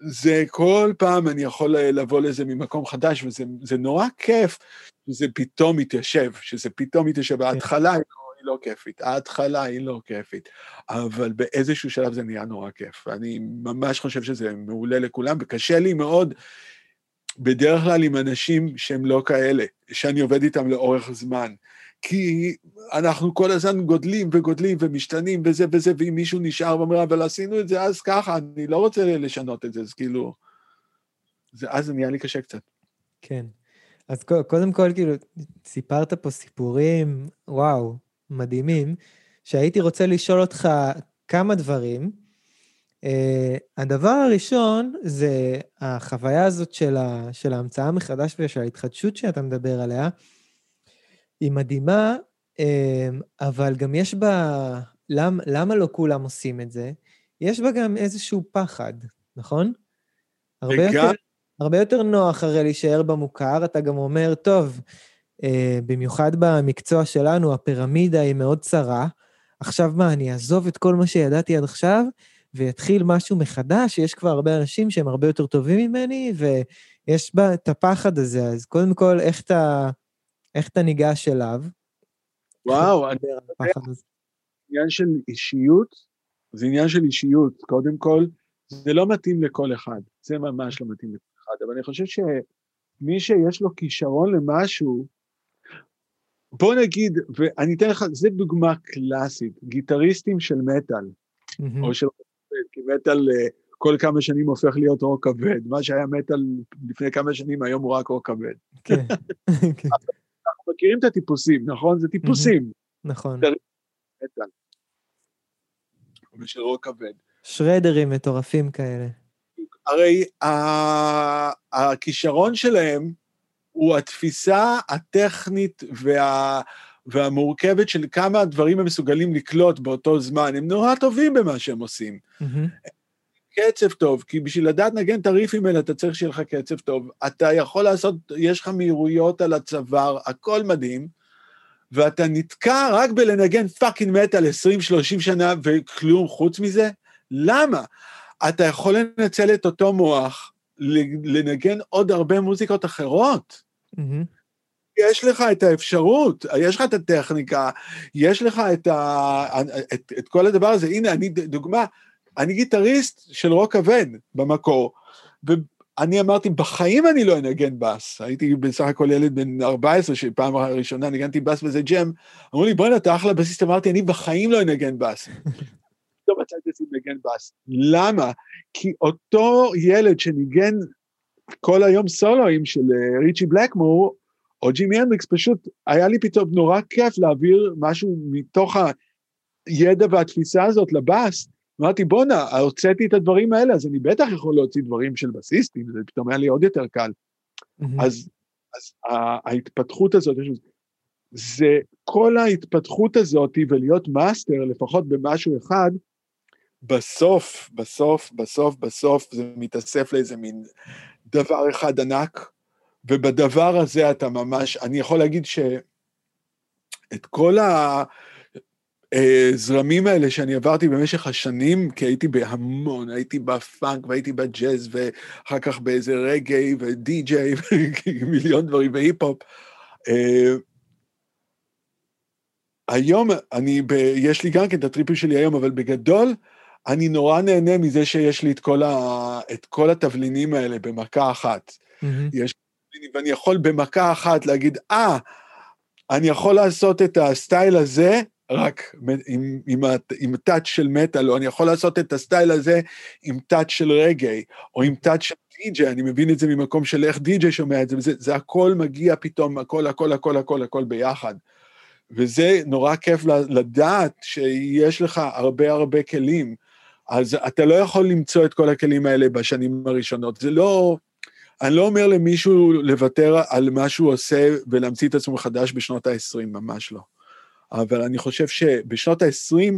זה כל פעם אני יכול לבוא לזה ממקום חדש, וזה נורא כיף שזה פתאום מתיישב, שזה פתאום מתיישב. כן. בהתחלה לא כיפית, ההתחלה היא לא כיפית, אבל באיזשהו שלב זה נהיה נורא כיף, ואני ממש חושב שזה מעולה לכולם, וקשה לי מאוד בדרך כלל עם אנשים שהם לא כאלה, שאני עובד איתם לאורך זמן. כי אנחנו כל הזמן גודלים וגודלים ומשתנים וזה וזה, ואם מישהו נשאר ואומר, אבל עשינו את זה אז ככה, אני לא רוצה לשנות את זה, אז כאילו... זה, אז זה נהיה לי קשה קצת. כן. אז קודם כל, כאילו, סיפרת פה סיפורים, וואו, מדהימים, שהייתי רוצה לשאול אותך כמה דברים. Uh, הדבר הראשון זה החוויה הזאת של, ה, של ההמצאה מחדש ושל ההתחדשות שאתה מדבר עליה. היא מדהימה, uh, אבל גם יש בה... למ, למה לא כולם עושים את זה? יש בה גם איזשהו פחד, נכון? הרבה וגם... יותר, הרבה יותר נוח הרי להישאר במוכר, אתה גם אומר, טוב, במיוחד במקצוע שלנו, הפירמידה היא מאוד צרה, עכשיו מה, אני אעזוב את כל מה שידעתי עד עכשיו, ויתחיל משהו מחדש, יש כבר הרבה אנשים שהם הרבה יותר טובים ממני, ויש בה את הפחד הזה, אז קודם כל, איך אתה, איך אתה ניגש אליו? וואו, אני... עניין של אישיות, זה עניין של אישיות, קודם כל, זה לא מתאים לכל אחד, זה ממש לא מתאים לכל אחד, אבל אני חושב שמי שיש לו כישרון למשהו, בוא נגיד, ואני אתן לך, זו דוגמה קלאסית, גיטריסטים של מטאל, mm-hmm. או של רוק כי מטאל אה, כל כמה שנים הופך להיות רוק כבד, מה שהיה מטאל לפני כמה שנים, היום הוא רק רוק כבד. כן. אנחנו מכירים את הטיפוסים, נכון? זה טיפוסים. נכון. מטאל. ושל רוק כבד. שרדרים מטורפים כאלה. הרי הכישרון שלהם הוא התפיסה הטכנית וה, והמורכבת של כמה דברים הם מסוגלים לקלוט באותו זמן. הם נורא טובים במה שהם עושים. Mm-hmm. קצב טוב, כי בשביל לדעת נגן את הריפים האלה אתה צריך שיהיה לך קצב טוב. אתה יכול לעשות, יש לך מהירויות על הצוואר, הכל מדהים, ואתה נתקע רק בלנגן fucking מטאל 20-30 שנה וכלום חוץ מזה? למה? אתה יכול לנצל את אותו מוח לנגן עוד הרבה מוזיקות אחרות. יש לך את האפשרות, יש לך את הטכניקה, יש לך את, ה, את, את כל הדבר הזה. הנה, אני, דוגמה, אני גיטריסט של רוק כבד במקור, ואני אמרתי, בחיים אני לא אנגן בס. הייתי בסך הכל ילד בן 14, שפעם ראשונה ניגנתי בס וזה ג'ם. אמרו לי, בוא'נה, אתה אחלה בסיסט, אמרתי, אני בחיים לא אנגן בס. פתאום מצאתי מנגן בס. למה? כי אותו ילד שניגן כל היום סולואים של אה, ריצ'י בלקמור, או ג'ימי הנדריקס, פשוט היה לי פתאום נורא כיף להעביר משהו מתוך הידע והתפיסה הזאת לבאס. אמרתי, בואנה, הוצאתי את הדברים האלה, אז אני בטח יכול להוציא דברים של בסיסטים, זה פתאום היה לי עוד יותר קל. Mm-hmm. אז, אז ההתפתחות הזאת, זה כל ההתפתחות הזאת ולהיות מאסטר, לפחות במשהו אחד, בסוף, בסוף, בסוף, בסוף זה מתאסף לאיזה מין דבר אחד ענק, ובדבר הזה אתה ממש, אני יכול להגיד שאת כל הזרמים האלה שאני עברתי במשך השנים, כי הייתי בהמון, הייתי בפאנק והייתי בג'אז, ואחר כך באיזה רגאיי ודי-ג'יי ומיליון דברים והיפ-הופ. אה, היום אני, ב, יש לי גם כן את הטריפים שלי היום, אבל בגדול, אני נורא נהנה מזה שיש לי את כל, ה, את כל התבלינים האלה במכה אחת. Mm-hmm. יש, ואני יכול במכה אחת להגיד, אה, ah, אני יכול לעשות את הסטייל הזה רק עם, עם, עם טאץ' של מטאל, או אני יכול לעשות את הסטייל הזה עם טאץ' של רגעי, או עם טאץ' של די-ג'יי, אני מבין את זה ממקום של איך די-ג'יי שומע את זה, וזה זה הכל מגיע פתאום, הכל, הכל, הכל, הכל, הכל ביחד. וזה נורא כיף לדעת שיש לך הרבה הרבה כלים. אז אתה לא יכול למצוא את כל הכלים האלה בשנים הראשונות. זה לא... אני לא אומר למישהו לוותר על מה שהוא עושה ולהמציא את עצמו מחדש בשנות ה-20, ממש לא. אבל אני חושב שבשנות ה-20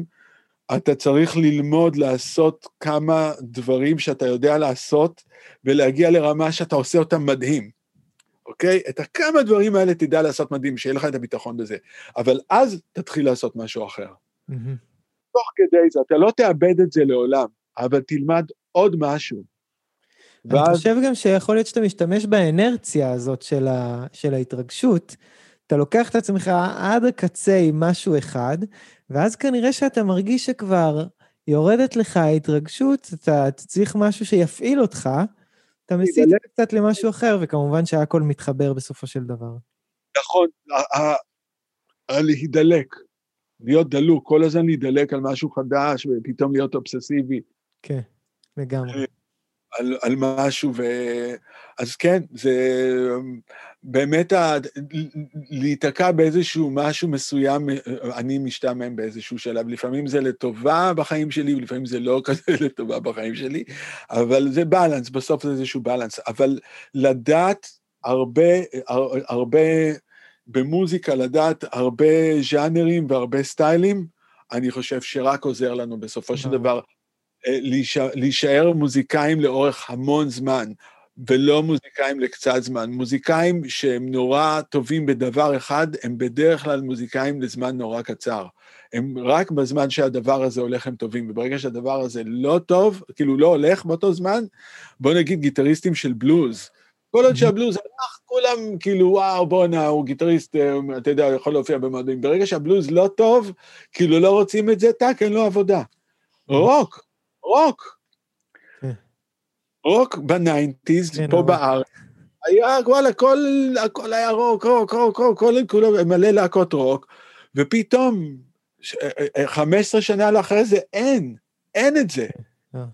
אתה צריך ללמוד לעשות כמה דברים שאתה יודע לעשות, ולהגיע לרמה שאתה עושה אותם מדהים, אוקיי? את הכמה דברים האלה תדע לעשות מדהים, שיהיה לך את הביטחון בזה. אבל אז תתחיל לעשות משהו אחר. Mm-hmm. תוך כדי זה, אתה לא תאבד את זה לעולם, אבל תלמד עוד משהו. אני ואז... חושב גם שיכול להיות שאתה משתמש באנרציה הזאת של, ה... של ההתרגשות. אתה לוקח את עצמך עד הקצה עם משהו אחד, ואז כנראה שאתה מרגיש שכבר יורדת לך ההתרגשות, אתה צריך משהו שיפעיל אותך, אתה מסיט קצת למשהו אחר, וכמובן שהכל מתחבר בסופו של דבר. נכון, להידלק. להיות דלוק, כל הזמן להידלק על משהו חדש ופתאום להיות אובססיבי. כן, לגמרי. על, על משהו, ו... אז כן, זה באמת ה... להיתקע באיזשהו משהו מסוים, אני משתעמם באיזשהו שלב. לפעמים זה לטובה בחיים שלי, ולפעמים זה לא כזה לטובה בחיים שלי, אבל זה בלנס, בסוף זה איזשהו בלנס. אבל לדעת הרבה, הרבה במוזיקה, לדעת הרבה ז'אנרים והרבה סטיילים, אני חושב שרק עוזר לנו בסופו של דבר אה, להישאר מוזיקאים לאורך המון זמן. ולא מוזיקאים לקצת זמן. מוזיקאים שהם נורא טובים בדבר אחד, הם בדרך כלל מוזיקאים לזמן נורא קצר. הם רק בזמן שהדבר הזה הולך הם טובים, וברגע שהדבר הזה לא טוב, כאילו לא הולך באותו זמן, בוא נגיד גיטריסטים של בלוז. כל עוד שהבלוז הלך, כולם כאילו, וואו, בואנה, הוא גיטריסט, אה, אתה יודע, יכול להופיע במועדים. ברגע שהבלוז לא טוב, כאילו לא רוצים את זה, טאק, אין לו עבודה. רוק, רוק. רוק ב nineties, כן, פה בארץ, היה, וואלה, הכל, הכל היה רוק, רוק, רוק, רוק, כל, כולו מלא להקות רוק, ופתאום, 15 שנה לאחרי זה, אין, אין את זה. אה.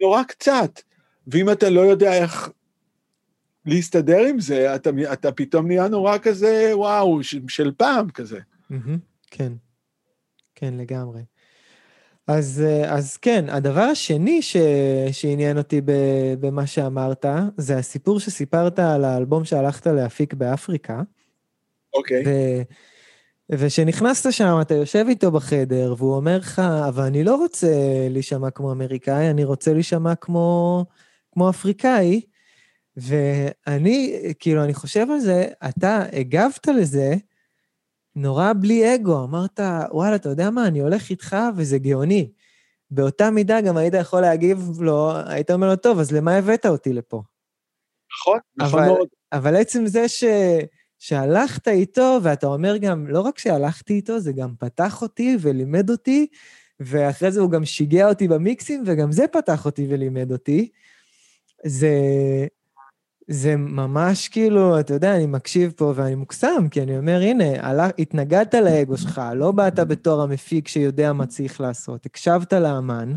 נורא קצת. ואם אתה לא יודע איך להסתדר עם זה, אתה, אתה פתאום נהיה נורא כזה, וואו, של פעם כזה. כן, כן, לגמרי. אז, אה, אז כן, הדבר השני ש, שעניין אותי במה שאמרת, זה הסיפור שסיפרת על האלבום שהלכת להפיק באפריקה. אוקיי. Okay. ושנכנסת שם, אתה יושב איתו בחדר, והוא אומר לך, אבל אני לא רוצה להישמע כמו אמריקאי, אני רוצה להישמע כמו, כמו אפריקאי. ואני, כאילו, אני חושב על זה, אתה הגבת לזה נורא בלי אגו, אמרת, וואלה, אתה יודע מה, אני הולך איתך וזה גאוני. באותה מידה גם היית יכול להגיב לו, היית אומר לו, טוב, אז למה הבאת אותי לפה? נכון, נכון מאוד. אבל עצם זה ש... שהלכת איתו, ואתה אומר גם, לא רק שהלכתי איתו, זה גם פתח אותי ולימד אותי, ואחרי זה הוא גם שיגע אותי במיקסים, וגם זה פתח אותי ולימד אותי. זה, זה ממש כאילו, אתה יודע, אני מקשיב פה ואני מוקסם, כי אני אומר, הנה, עלה, התנגדת לאגו שלך, לא באת בתור המפיק שיודע מה צריך לעשות, הקשבת לאמן,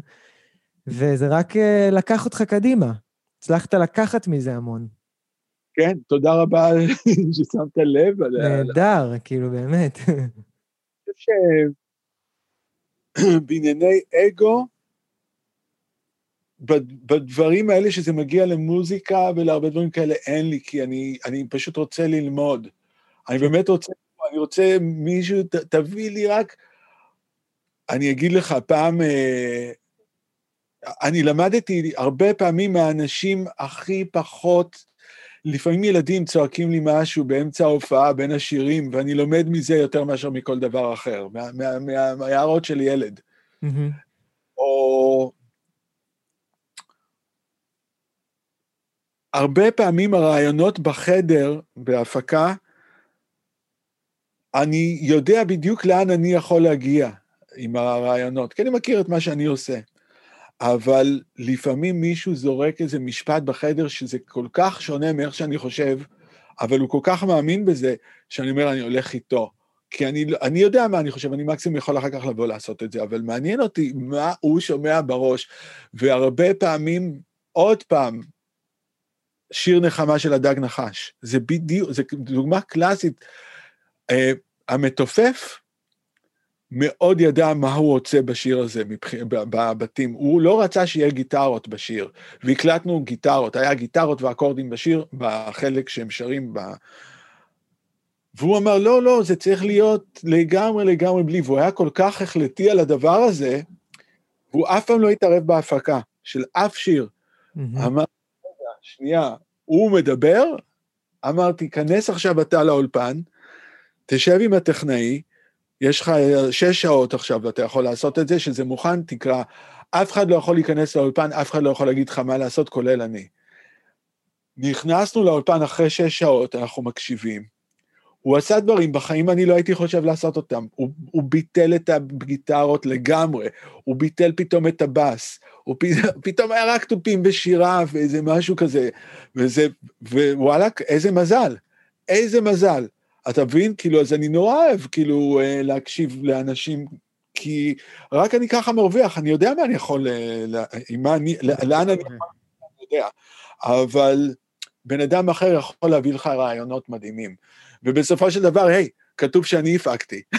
וזה רק אה, לקח אותך קדימה. הצלחת לקחת מזה המון. כן, תודה רבה ששמת לב. נהדר, כאילו, באמת. אני חושב שבענייני אגו, בדברים האלה שזה מגיע למוזיקה ולהרבה דברים כאלה אין לי, כי אני, אני פשוט רוצה ללמוד. אני באמת רוצה, אני רוצה מישהו, ת, תביא לי רק... אני אגיד לך, פעם, אה, אני למדתי הרבה פעמים מהאנשים הכי פחות, לפעמים ילדים צועקים לי משהו באמצע ההופעה בין השירים, ואני לומד מזה יותר מאשר מכל דבר אחר, מההערות מה, מה, של ילד. Mm-hmm. או הרבה פעמים הרעיונות בחדר, בהפקה, אני יודע בדיוק לאן אני יכול להגיע עם הרעיונות, כי אני מכיר את מה שאני עושה. אבל לפעמים מישהו זורק איזה משפט בחדר שזה כל כך שונה מאיך שאני חושב, אבל הוא כל כך מאמין בזה, שאני אומר, אני הולך איתו. כי אני, אני יודע מה אני חושב, אני מקסימום יכול אחר כך לבוא לעשות את זה, אבל מעניין אותי מה הוא שומע בראש. והרבה פעמים, עוד פעם, שיר נחמה של הדג נחש. זה בדיוק, זו דוגמה קלאסית. Uh, המתופף מאוד ידע מה הוא רוצה בשיר הזה מבח... בבתים. הוא לא רצה שיהיה גיטרות בשיר, והקלטנו גיטרות, היה גיטרות ואקורדים בשיר, בחלק שהם שרים ב... והוא אמר, לא, לא, זה צריך להיות לגמרי לגמרי בלי, והוא היה כל כך החלטי על הדבר הזה, והוא אף פעם לא התערב בהפקה של אף שיר. Mm-hmm. אמר, שנייה, הוא מדבר, אמרתי, כנס עכשיו אתה לאולפן, תשב עם הטכנאי, יש לך שש שעות עכשיו ואתה יכול לעשות את זה, שזה מוכן, תקרא. אף אחד לא יכול להיכנס לאולפן, אף אחד לא יכול להגיד לך מה לעשות, כולל אני. נכנסנו לאולפן אחרי שש שעות, אנחנו מקשיבים. הוא עשה דברים, בחיים אני לא הייתי חושב לעשות אותם. הוא, הוא ביטל את הגיטרות לגמרי, הוא ביטל פתאום את הבאס, הוא פתאום היה רק תופים בשירה ואיזה משהו כזה, וזה, ווואלאק, איזה מזל, איזה מזל. אתה מבין? כאילו, אז אני נורא אוהב, כאילו, אה, להקשיב לאנשים, כי רק אני ככה מרוויח, אני יודע מה אני יכול, עם מה אני, לאן אני יכול, אני יודע. אבל בן אדם אחר יכול להביא לך רעיונות מדהימים. ובסופו של דבר, היי, כתוב שאני הפקתי.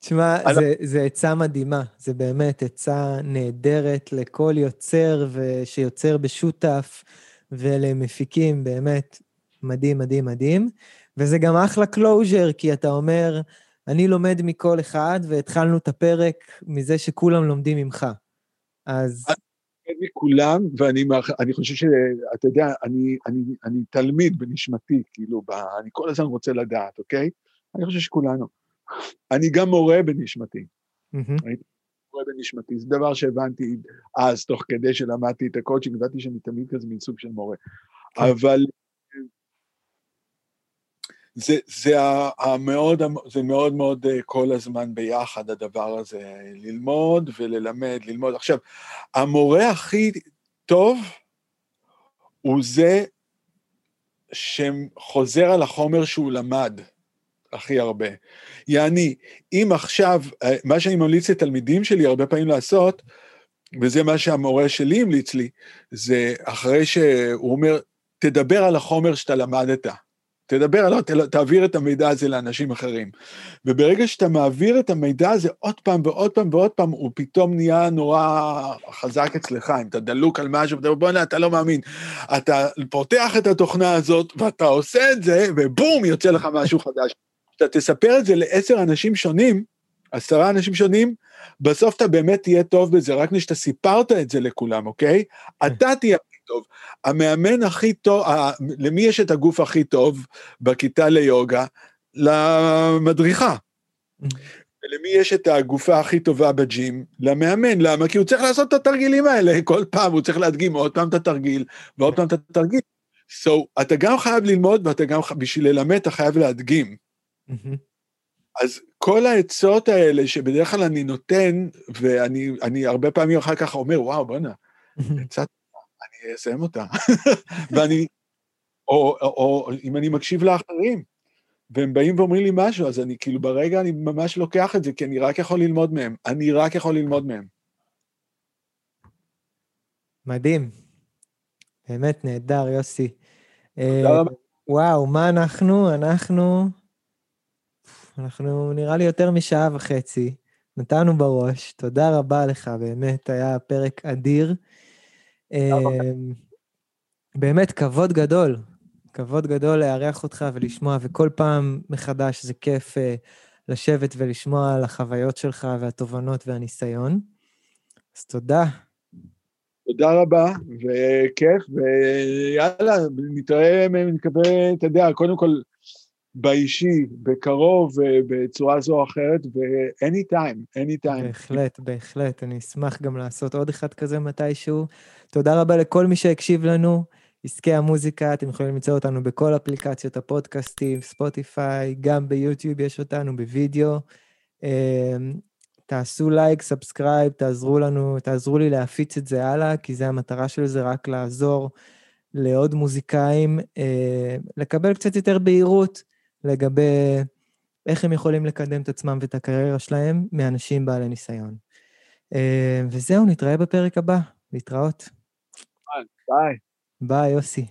תשמע, זה, זה עצה מדהימה, זה באמת עצה נהדרת לכל יוצר שיוצר בשותף ולמפיקים, באמת מדהים, מדהים, מדהים. וזה גם אחלה closure, כי אתה אומר, אני לומד מכל אחד, והתחלנו את הפרק מזה שכולם לומדים ממך. אז... מכולם, ואני חושב שאתה יודע, אני, אני, אני תלמיד בנשמתי, כאילו, ב, אני כל הזמן רוצה לדעת, אוקיי? אני חושב שכולנו. אני גם מורה בנשמתי. Mm-hmm. הייתי מורה בנשמתי, זה דבר שהבנתי אז, תוך כדי שלמדתי את הקואוצ'ינג, ידעתי שאני תמיד כזה מין סוג של מורה. כן. אבל זה, זה, המאוד, זה מאוד מאוד אה, כל הזמן ביחד, הדבר הזה, ללמוד וללמד, ללמוד. עכשיו, המורה הכי טוב הוא זה שחוזר על החומר שהוא למד הכי הרבה. יעני, אם עכשיו, אה, מה שאני ממליץ לתלמידים שלי הרבה פעמים לעשות, וזה מה שהמורה שלי המליץ לי, זה אחרי שהוא אומר, תדבר על החומר שאתה למדת. תדבר עליו, תעביר את המידע הזה לאנשים אחרים. וברגע שאתה מעביר את המידע הזה עוד פעם ועוד פעם ועוד פעם, הוא פתאום נהיה נורא חזק אצלך, אם אתה דלוק על משהו, אומר, בוא'נה, אתה לא מאמין. אתה פותח את התוכנה הזאת, ואתה עושה את זה, ובום, יוצא לך משהו חדש. כשאתה תספר את זה לעשר אנשים שונים, עשרה אנשים שונים, בסוף אתה באמת תהיה טוב בזה, רק כשאתה סיפרת את זה לכולם, אוקיי? אתה תהיה טוב. המאמן הכי טוב, למי יש את הגוף הכי טוב בכיתה ליוגה? למדריכה. ולמי יש את הגופה הכי טובה בג'ים? למאמן. למה? כי הוא צריך לעשות את התרגילים האלה כל פעם, הוא צריך להדגים עוד פעם את התרגיל, ועוד פעם את התרגיל. So, אתה גם חייב ללמוד, ואתה גם, בשביל ללמד, אתה חייב להדגים. אז כל העצות האלה שבדרך כלל אני נותן, ואני הרבה פעמים אחר כך אומר, וואו, בוא'נה, עצה אני אסיים אותה. ואני, או, או, או אם אני מקשיב לאחרים, והם באים ואומרים לי משהו, אז אני כאילו ברגע אני ממש לוקח את זה, כי אני רק יכול ללמוד מהם. אני רק יכול ללמוד מהם. מדהים. באמת נהדר, יוסי. אה, וואו, מה אנחנו? אנחנו... אנחנו נראה לי יותר משעה וחצי. נתנו בראש. תודה רבה לך, באמת, היה פרק אדיר. אמ, באמת, כבוד גדול. כבוד גדול לארח אותך ולשמוע, וכל פעם מחדש זה כיף אה, לשבת ולשמוע על החוויות שלך והתובנות והניסיון. אז תודה. תודה רבה, וכיף, ויאללה, נתראה, אני מקווה, אתה יודע, קודם כל, באישי, בקרוב, בצורה זו או אחרת, ו-anytime, anytime. בהחלט, בהחלט. אני אשמח גם לעשות עוד אחד כזה מתישהו. תודה רבה לכל מי שהקשיב לנו. עסקי המוזיקה, אתם יכולים למצוא אותנו בכל אפליקציות הפודקאסטים, ספוטיפיי, גם ביוטיוב יש אותנו, בווידאו. אמ, תעשו לייק, subscribe, תעזרו לנו, תעזרו לי להפיץ את זה הלאה, כי זה המטרה של זה, רק לעזור לעוד מוזיקאים, אה, לקבל קצת יותר בהירות לגבי איך הם יכולים לקדם את עצמם ואת הקריירה שלהם מאנשים בעלי ניסיון. אה, וזהו, נתראה בפרק הבא. להתראות. ביי. ביי, יוסי.